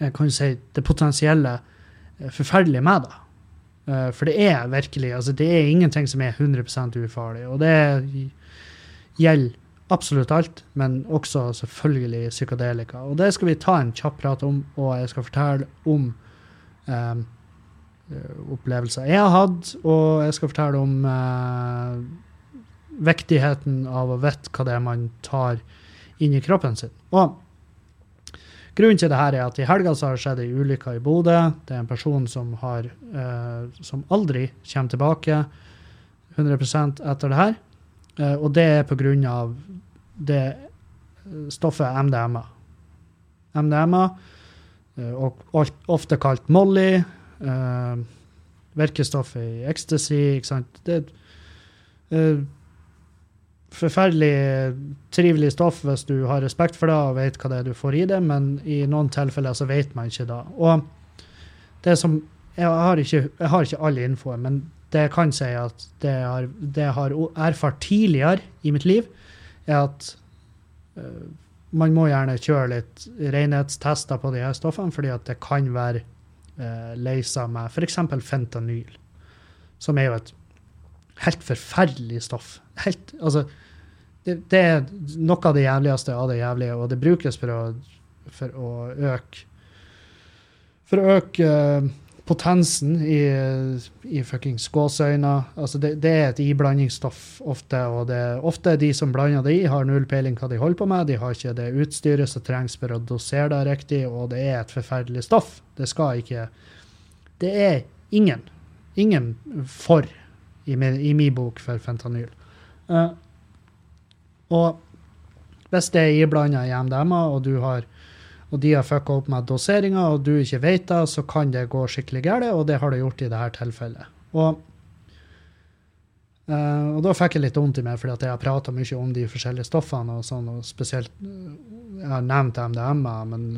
jeg kan si, det potensielle eh, forferdelige med det. Eh, for det er virkelig altså Det er ingenting som er 100% ufarlig. Og det gjelder absolutt alt, men også selvfølgelig psykadelika. Og det skal vi ta en kjapp prat om, og jeg skal fortelle om um, opplevelser jeg har hatt, og jeg skal fortelle om uh, viktigheten av å vite hva det er man tar inn i kroppen sin. Og Grunnen til det her er at i helga så har det skjedd ei ulykke i Bodø. Det er en person som, har, uh, som aldri kommer tilbake 100% etter det her. Uh, og det er av det stoffet MDMA. MDMA eh, og ofte kalt Molly. Uh, virkestoffet i ecstasy, ikke sant. Det er eh, forferdelig trivelig stoff hvis du har respekt for det og vet hva det er du får i det, men i noen tilfeller så vet man ikke det. Og det som Jeg har ikke, jeg har ikke all infoen, men det jeg kan si at det jeg har, det jeg har erfart tidligere i mitt liv, er at uh, man må gjerne kjøre litt renhetstester på de her stoffene, fordi at det kan være uh, leisa med f.eks. fentanyl, som er jo et helt forferdelig stoff. Helt, altså, det, det er noe av det jævligste av det jævlige, og det brukes for å, for å øke For å øke uh, potensen i, i fuckings gåseøyne. Altså det, det er et iblandingsstoff ofte, og det er ofte de som blander det i, har null peiling hva de holder på med. De har ikke det utstyret som trengs for å dosere det riktig, og det er et forferdelig stoff. Det skal ikke Det er ingen, ingen for i min, i min bok for fentanyl. Eh, og hvis det er iblanda i MDMA, og har og de har fucka opp med doseringa, og du ikke vet det, så kan det gå skikkelig galt, og det har det gjort i dette tilfellet. Og, eh, og da fikk jeg litt vondt i meg, fordi at jeg har prata mye om de forskjellige stoffene, og sånn, og spesielt eh, Jeg har nevnt MDMA, men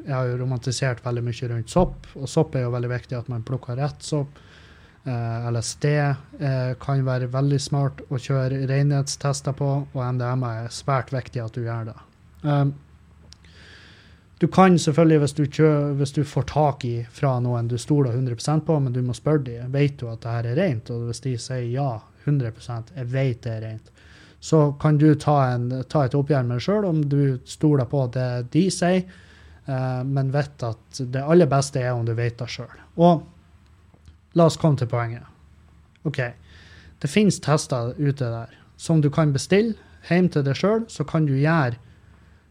jeg har jo romantisert veldig mye rundt sopp, og sopp er jo veldig viktig at man plukker rett sopp. Eh, LSD eh, kan være veldig smart å kjøre renhetstester på, og MDMA er svært viktig at du gjør det. Um, du kan selvfølgelig, hvis du, kjø- hvis du får tak i fra noen du stoler 100% på, men du må spørre dem, vet du at det her er rent? Og hvis de sier ja, 100 jeg vet det er rent, så kan du ta, en, ta et oppgjør med deg sjøl om du stoler på det de sier, uh, men vet at det aller beste er om du vet det sjøl. Og la oss komme til poenget. OK. Det finnes tester ute der som du kan bestille hjem til deg sjøl, så kan du gjøre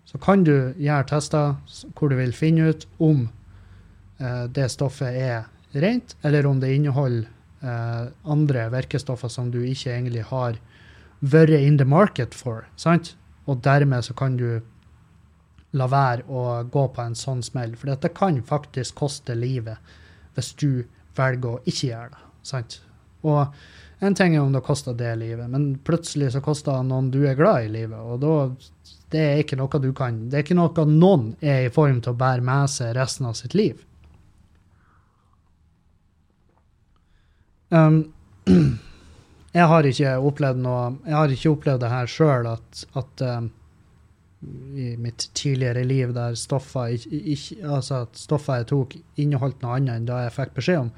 så kan du gjøre tester hvor du vil finne ut om eh, det stoffet er rent, eller om det inneholder eh, andre virkestoffer som du ikke egentlig har vært in the market for. sant? Og dermed så kan du la være å gå på en sånn smell. For dette kan faktisk koste livet hvis du velger å ikke gjøre det. sant? Og en ting er om det koster det livet, men plutselig så koster det noen du er glad i livet. Og da det er ikke noe du kan Det er ikke noe noen er i form til å bære med seg resten av sitt liv. Um, jeg har ikke opplevd noe Jeg har ikke opplevd det her sjøl, at, at um, i mitt tidligere liv der stoffer altså at stoffer jeg tok, inneholdt noe annet enn det jeg fikk beskjed om.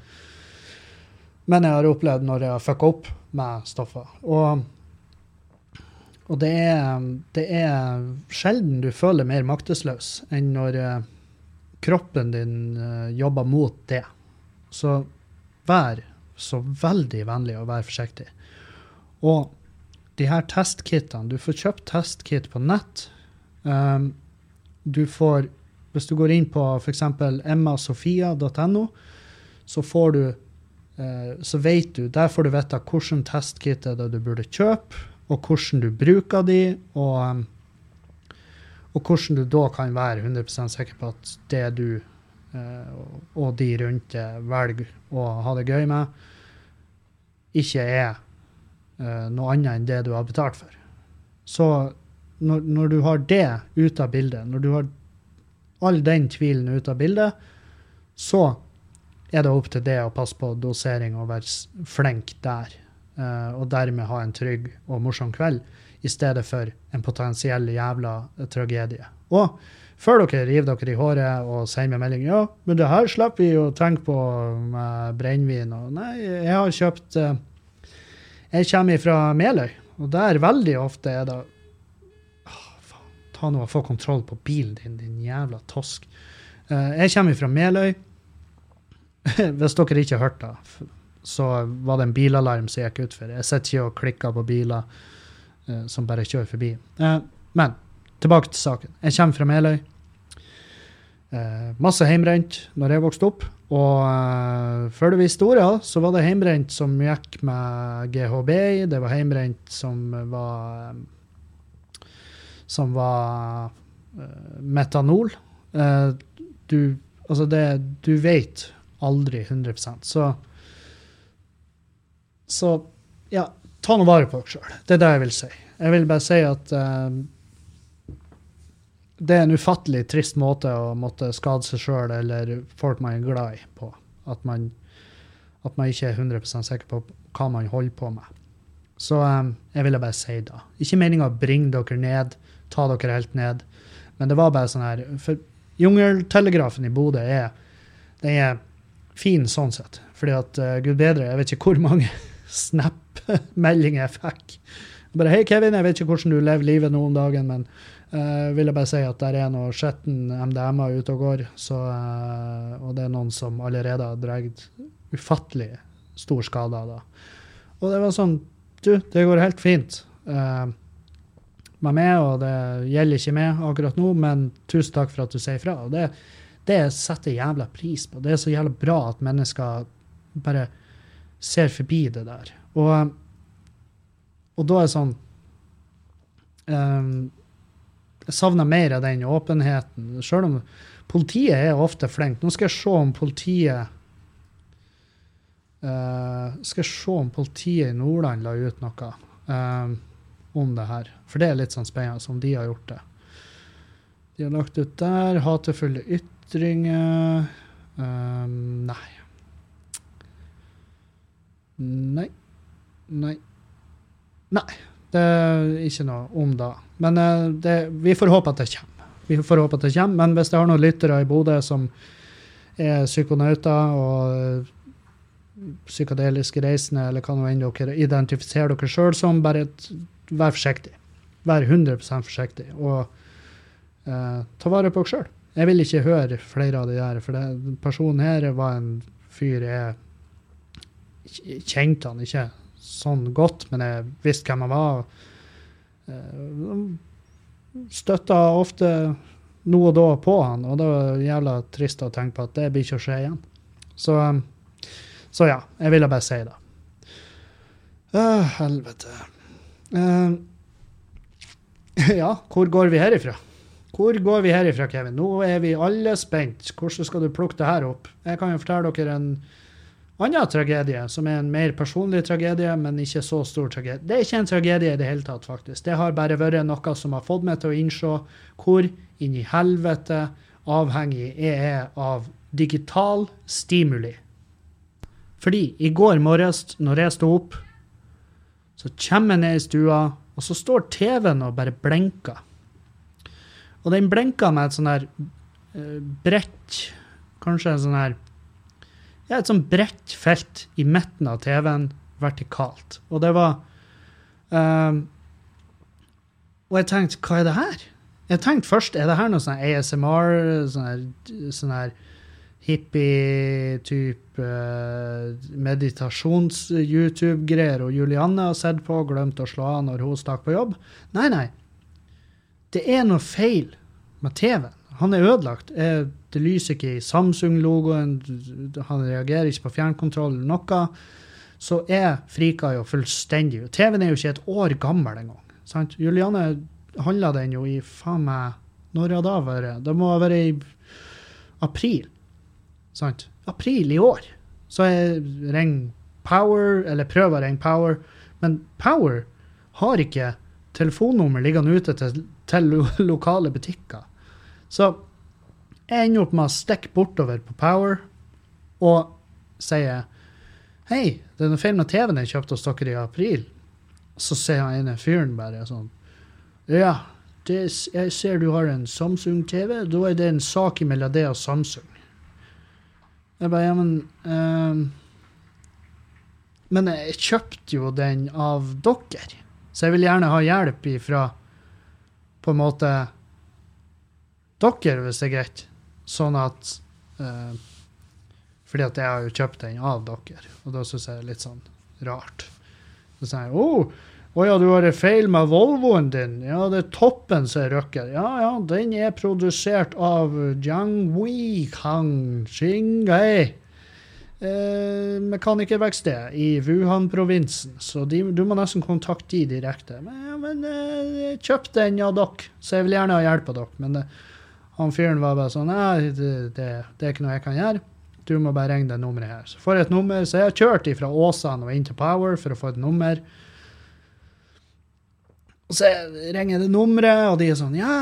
Men jeg har opplevd når jeg har fucka opp med stoffer. Og, og det, er, det er sjelden du føler mer maktesløs enn når eh, kroppen din eh, jobber mot det. Så vær så veldig vennlig og vær forsiktig. Og de her testkittene Du får kjøpt testkit på nett. Um, du får Hvis du går inn på f.eks. emmasofia.no, så får du uh, så vet du, Der får du vite hvilken testkit du burde kjøpe, og hvordan du bruker de, og, um, og hvordan du da kan være 100% sikker på at det du uh, og de rundt deg velger å ha det gøy med, ikke er uh, noe annet enn det du har betalt for. Så når, når du har det ut av bildet, når du har all den tvilen ut av bildet, så er det opp til det å passe på dosering og være flink der. Uh, og dermed ha en trygg og morsom kveld, i stedet for en potensiell jævla eh, tragedie. Og før dere river dere i håret og sender meg melding ja, men det her slipper vi å tenke på med brennevin. og Nei, jeg har kjøpt uh, Jeg kommer fra Meløy, og der veldig ofte er det Ta nå og få kontroll på bilen din, din jævla tosk. Eh, jeg kommer fra Meløy. Hvis dere ikke har hørt det, så var det en bilalarm som gikk utfor. Jeg sitter ikke og klikker på biler eh, som bare kjører forbi. Eh, men tilbake til saken. Jeg kommer fra Meløy. Masse heimbrent når jeg vokste opp. Og før du visste ordet, så var det heimbrent som gikk med GHB. Det var heimbrent som var Som var eh, metanol. Eh, du Altså, det Du vet aldri 100 Så Så ja, ta nå vare på dere sjøl. Det er det jeg vil si. Jeg vil bare si at uh, det er en ufattelig trist måte å måtte skade seg sjøl eller folk man er glad i, på. At man, at man ikke er 100 sikker på hva man holder på med. Så um, jeg ville bare si det. Ikke meninga å bringe dere ned, ta dere helt ned. Men det var bare sånn her For Jungeltelegrafen i Bodø er, den er fin sånn sett. Fordi at uh, gud bedre, jeg vet ikke hvor mange Snap-meldinger jeg fikk. Bare 'Hei, Kevin, jeg vet ikke hvordan du lever livet nå om dagen, men uh, vil jeg bare si at der er noe skitten MDMA ute og går, så, uh, og det er noen som allerede har dratt ufattelig stor skade av det. Og det var sånn Du, det går helt fint. Uh, med og det gjelder ikke meg akkurat nå, men tusen takk for at du sier fra. Og det, det setter jævla pris på. Det er så jævla bra at mennesker bare ser forbi det der. Og, og da er det sånn um, Jeg savner mer av den åpenheten. Sjøl om politiet er ofte flink. Nå skal jeg se om politiet uh, Skal jeg se om politiet i Nordland la ut noe um, om det her. For det er litt sånn spennende om de har gjort det. De har lagt ut der. Hatefulle ytringer. Um, nei. Nei. Nei. Nei. Det er ikke noe om det. Men uh, det, vi får håpe at det kommer. Vi får håpe at det kommer, Men hvis det har noen lyttere i Bodø som er psykonauter og uh, psykadeliske reisende, eller hva nå enn dere identifiserer dere sjøl som, bare vær forsiktig. Vær 100% forsiktig. Og eh, ta vare på dere sjøl. Jeg vil ikke høre flere av de der, for det, personen her var en fyr jeg kjente han ikke sånn godt, men jeg visste hvem han var. Uh, Støtta ofte nå og da på han, og det var jævla trist å tenke på at det blir ikke å skje igjen. Så, um, så ja, jeg ville bare si det. Uh, helvete. Uh, ja, hvor går vi herifra? Hvor går vi herifra, Kevin? Nå er vi alle spent. Hvordan skal du plukke det her opp? Jeg kan jo fortelle dere en annen tragedie, som er en mer personlig tragedie, men ikke så stor tragedie. Det er ikke en tragedie i det hele tatt, faktisk. Det har bare vært noe som har fått meg til å innse hvor inn i helvete avhengig jeg er av digital stimuli. Fordi i går morges, når jeg sto opp, så kommer jeg ned i stua, og så står TV-en og bare blinker. Og den blinker med et sånn der uh, bredt Kanskje en sånn her Ja, et sånn bredt felt i midten av TV-en vertikalt. Og det var uh, Og jeg tenkte, hva er det her? Jeg tenkte først, er det her noe sånn ASMR, sånn her, sånn her hippie-type uh, meditasjons-YouTube-greier og Julianne har sett på og glemt å slå av når hun stakk på jobb? Nei, nei. Det er noe feil med TV-en. Han er ødelagt. Det lyser ikke i Samsung-logoen, han reagerer ikke på fjernkontrollen, noe. Så jeg frika jo fullstendig. TV-en er jo ikke et år gammel engang. Sant? Julianne handla den jo i faen meg Når har det vært? Det må ha vært i april. Sant? April i år. Så jeg ringer Power, eller prøver å ringe Power, men Power har ikke telefonnummer liggende ute til, til lokale butikker. Så jeg ender opp med å stikke bortover på Power og sier Hei, det er noe feil med TV-en jeg kjøpte hos dere i april. Så sier han ene fyren bare sånn Ja, det, jeg ser du har en Samsung-TV. Da er det en sak mellom det og Samsung. Jeg bare Ja, men uh, Men jeg kjøpte jo den av dere. Så jeg vil gjerne ha hjelp ifra på en måte dere, hvis det er greit. Sånn at uh, Fordi at jeg har jo kjøpt den av dere, og da syns jeg det er litt sånn rart. Så sier jeg oh, å ja, du har feil med Volvoen din. Ja, det er toppen som er røkket. Ja, ja, den er produsert av Jiangwei Kang Xingai. Eh, mekanikerverksted i Wuhan-provinsen. Så de, du må nesten kontakte de direkte. Men, ja, men eh, kjøp den av dere, så jeg vil gjerne ha hjelp av dere. Men eh, Han fyren var bare sånn Nei, det, det, det er ikke noe jeg kan gjøre. Du må bare ringe det nummeret her. Så får jeg et nummer. Så jeg har kjørt fra Åsane og inn til Power for å få et nummer. Og så ringer det nummeret, og de er sånn Ja,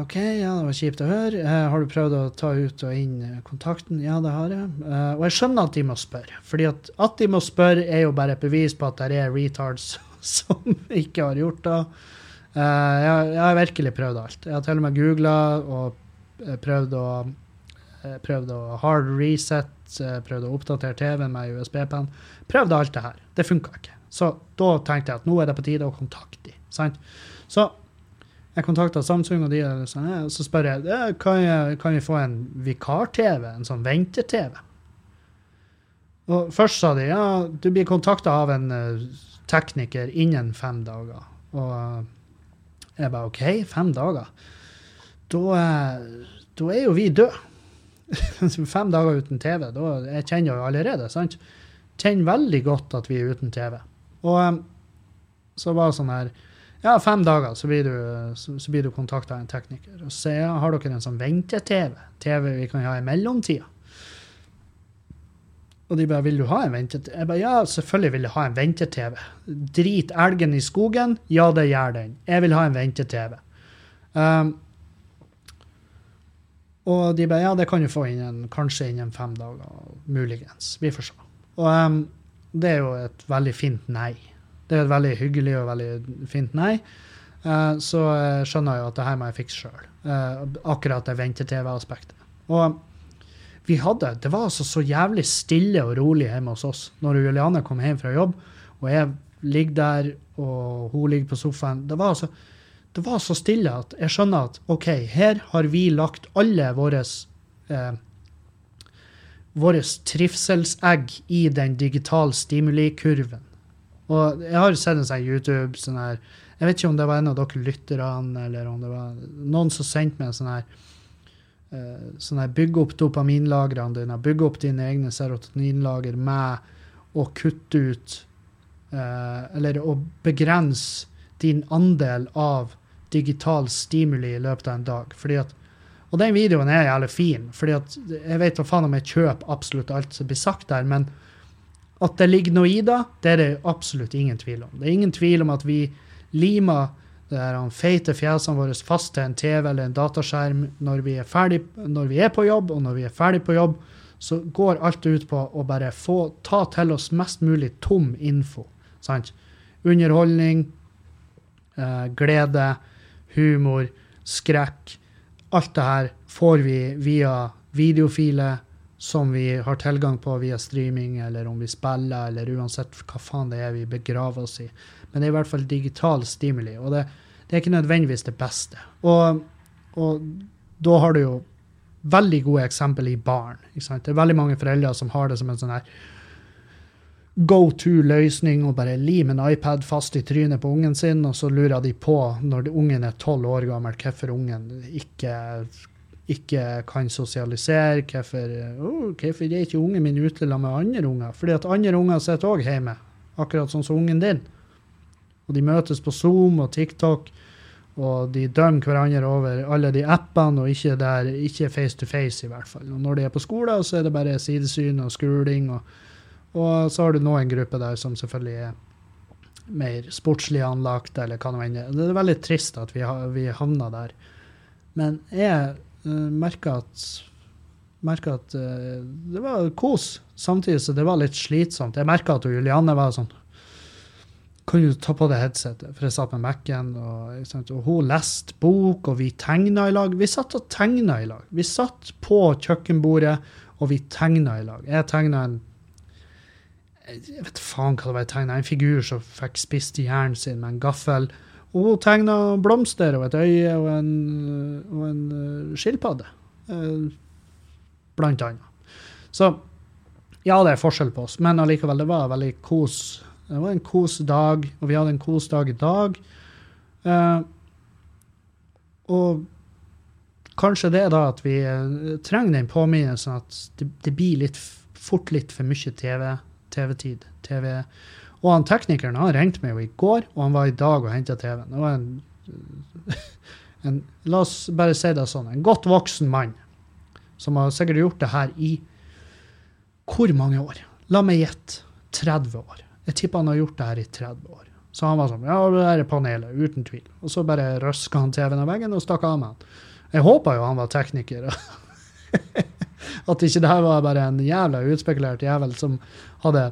OK, ja, det var kjipt å høre. Eh, har du prøvd å ta ut og inn kontakten? Ja, det har jeg. Eh, og jeg skjønner at de må spørre. Fordi at, at de må spørre, er jo bare et bevis på at det er retards som ikke har gjort det. Eh, jeg, jeg har virkelig prøvd alt. Jeg har til og med googla og eh, prøvd å eh, prøvd å hard reset, eh, prøvd å oppdatere TV-en med USB-penn. Prøvd alt det her. Det funka ikke. Så da tenkte jeg at nå er det på tide å kontakte de. Sant? Så jeg kontakta Samsung, og de og så spør jeg kan, jeg kan vi få en vikar-TV, en sånn vente-TV. Og først sa de ja, du blir kontakta av en eh, tekniker innen fem dager. Og eh, jeg bare OK, fem dager. Da, eh, da er jo vi døde. fem dager uten TV. Da, jeg kjenner jo allerede, sant? Kjenner veldig godt at vi er uten TV. Og så var det sånn her Ja, fem dager, så blir du, så, så du kontakta av en tekniker. Og så har dere en sånn vente-TV? TV vi kan ha i mellomtida? Og de bare 'Vil du ha en vente-TV?' Jeg bare 'Ja, selvfølgelig vil jeg ha en vente-TV'. Drit elgen i skogen? Ja, det gjør den. Jeg vil ha en vente-TV. Um, og de bare 'Ja, det kan du få innen, kanskje innen fem dager'. Muligens. Vi får se. Og um, det er jo et veldig fint nei. Det er et veldig hyggelig og veldig fint nei. Uh, så jeg skjønner jo at det her må jeg fikse sjøl. Uh, akkurat det vente-TV-aspektet. Og vi hadde, Det var altså så jævlig stille og rolig hjemme hos oss når Juliane kom hjem fra jobb, og jeg ligger der, og hun ligger på sofaen. Det var altså det var så stille at jeg skjønner at OK, her har vi lagt alle våre eh, våre trivselsegg i den digitale stimulikurven. Og jeg har sett en sånn YouTube sånn her Jeg vet ikke om det var en av dere lytterne, eller om det var noen som sendte meg en sånn her uh, sånn her Bygge opp dopaminlagrene dine, bygge opp dine egne serotoninlager med å kutte ut uh, Eller å begrense din andel av digital stimuli i løpet av en dag. Fordi at og den videoen er jævlig fin, fordi at jeg vet hva faen om jeg kjøper absolutt alt som blir sagt der, men at det ligger noe i det, det er det absolutt ingen tvil om. Det er ingen tvil om at vi limer det der feite fjesene våre fast til en TV eller en dataskjerm når vi, er ferdig, når vi er på jobb, og når vi er ferdig på jobb, så går alt ut på å bare få ta til oss mest mulig tom info. Sant? Underholdning, eh, glede, humor, skrekk Alt det her får vi via videofiler som vi har tilgang på via streaming, eller om vi spiller, eller uansett hva faen det er vi begraver oss i. Men det er i hvert fall digital stimuli, og det, det er ikke nødvendigvis det beste. Og, og, da har du jo veldig gode eksempel i barn. Det er veldig mange foreldre som har det som en sånn her go to-løsning og bare lim en iPad fast i trynet på ungen sin, og så lurer de på, når ungen er tolv år gammel, hvorfor ungen ikke, ikke kan sosialisere. Hvorfor, oh, hvorfor er ikke ungen min ute sammen med andre unger? Fordi at andre unger sitter òg hjemme, akkurat sånn som ungen din. Og de møtes på Zoom og TikTok, og de dømmer hverandre over alle de appene, og ikke, der, ikke face to face, i hvert fall. Og når de er på skolen, så er det bare sidesyn og skuling. og og så har du nå en gruppe der som selvfølgelig er mer sportslig anlagt, eller hva det enn Det er veldig trist at vi, vi havna der. Men jeg uh, merker at, merker at uh, det var kos, samtidig så det var litt slitsomt. Jeg merka at Julianne var sånn Kan du ta på deg headsetet? For jeg satt med Mac-en, og, og, hun leste bok, og vi tegna i lag. Vi satt og tegna i lag. Vi satt på kjøkkenbordet, og vi tegna i lag. Jeg tegna en jeg vet faen hva det var jeg tegna. En figur som fikk spist hjernen sin med en gaffel. Og hun tegna blomster og et øye og en, og en uh, skilpadde. Uh, blant annet. Så ja, det er forskjell på oss, men allikevel, det var veldig kos. Det var en kos dag, og vi hadde en kos dag i dag. Eh, og kanskje det er da at vi trenger den påminnelsen at det, det blir litt fort litt for mye TV-tid. TV. Og han teknikeren han ringte meg jo i går, og han var i dag og henta TV-en. Det var en, en, La oss bare si det sånn. En godt voksen mann som har sikkert gjort det her i hvor mange år? La meg gjette. 30 år. Jeg tipper han har gjort det her i 30 år. Så han var sånn Ja, det er panelet. Uten tvil. Og så bare røska han TV-en av veggen og stakk av med han. Jeg håpa jo han var tekniker. At ikke det her var bare en jævla utspekulert jævel som hadde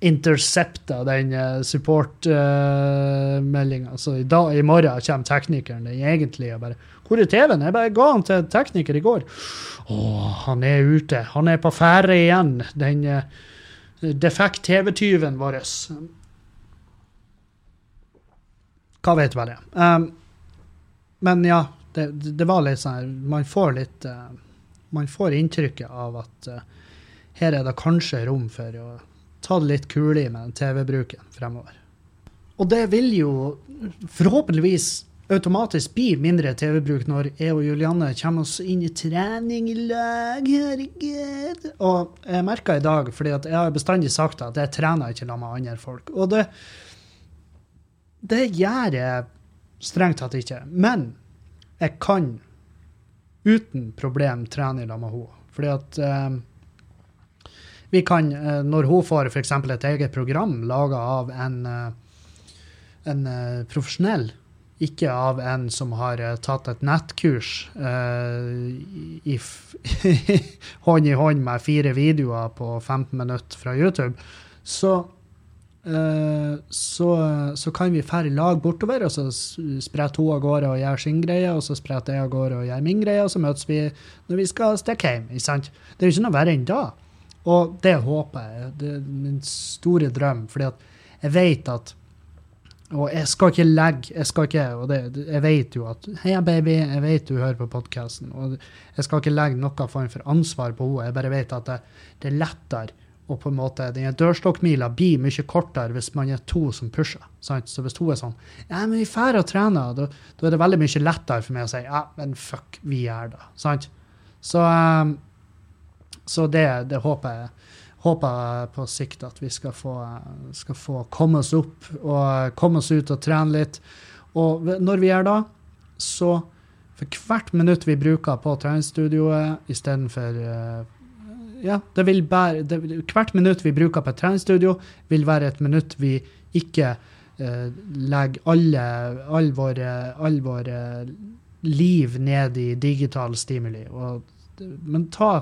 intercepta den uh, support-meldinga. så i, dag, i morgen kommer teknikeren, den egentlige, og bare 'Hvor er TV-en?' Jeg bare ga han til tekniker i går. 'Å, han er ute. Han er på ferde igjen.' Den uh, defekt TV-tyven vår. Hva vet vel jeg. Um, men ja, det, det, var litt sånn Man får litt uh, Man får inntrykket av at uh, her er det kanskje rom for å ta det litt kulig med TV-bruken fremover. Og det vil jo forhåpentligvis automatisk bli mindre TV-bruk når jeg og Julianne kommer oss inn i trening i lag. Herregud. Og jeg merka i dag, fordi jeg har bestandig sagt at jeg trener ikke sammen med andre folk. Og det, det gjør jeg strengt tatt ikke. Men jeg kan uten problem trene sammen med henne. Fordi at eh, vi kan, eh, når hun får f.eks. et eget program laga av en, eh, en eh, profesjonell, ikke av en som har tatt et nettkurs i hånd i hånd med fire videoer på 15 minutter fra YouTube, så så, så, kan vi fære i lag bortover, og så spretter hun av gårde og gjør sin greie, og så spretter jeg av gårde og gjør min greie, og så møtes vi når vi skal stikke hjem. ikke sant? Det er jo ikke noe verre enn da. Og det håper jeg. Det er min store drøm. fordi at jeg vet at Og jeg skal ikke legge Jeg skal ikke, og det, jeg vet jo at Heia, baby, jeg vet du hører på podkasten. Og jeg skal ikke legge noen form for ansvar på henne. Jeg bare vet at det, det er lettere og på en måte, den dørstokkmila blir mye kortere hvis man er to som pusher. Sant? Så hvis hun er sånn ja, men vi drar og trener, da, da, er det veldig mye lettere for meg å si ja, men fuck, vi gjør det. Sant? Så um, så det, det håper jeg håper på sikt at vi skal få, skal få komme oss opp og komme oss ut og trene litt. Og når vi gjør da, så for hvert minutt vi bruker på treningsstudioet istedenfor uh, Ja, det vil bære, det, Hvert minutt vi bruker på et treningsstudio, vil være et minutt vi ikke eh, legger alle all våre, all våre liv ned i digital stimuli. Og, men ta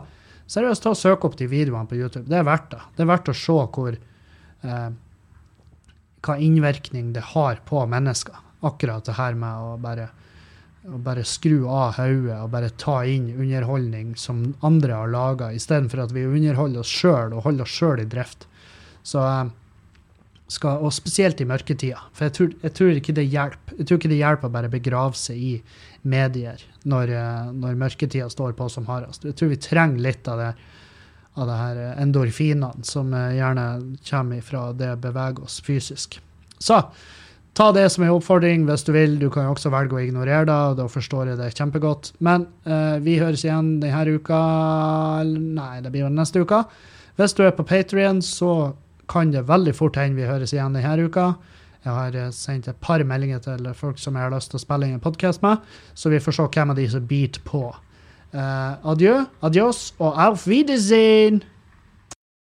Seriøst, ta og søk opp de videoene på YouTube. Det er verdt det. Det er verdt å se hvor, eh, hva innvirkning det har på mennesker. Akkurat det her med å bare, å bare skru av hodet og bare ta inn underholdning som andre har laga, istedenfor at vi underholder oss sjøl og holder oss sjøl i drift. Så eh, skal, og spesielt i mørketida. For jeg tror, jeg tror, ikke det hjelper. Jeg tror ikke det hjelper å bare begrave seg i medier når, eh, når mørketida står på som hardest. Jeg tror vi trenger litt av det, av det her endorfinene som eh, gjerne kommer fra det å bevege oss fysisk. Så ta det som en oppfordring hvis du vil. Du kan jo også velge å ignorere det, og da forstår jeg det kjempegodt. Men eh, vi høres igjen denne uka. Nei, det blir jo neste uke. Hvis du er på Patrion, så kan det veldig fort hende vi høres igjen denne uka. Jeg har eh, sendt et par meldinger til folk som jeg har lyst til å spille inn en podkast med, så vi får se hvem av de som biter på. Uh, adjø, adios og auf Wiedersehen!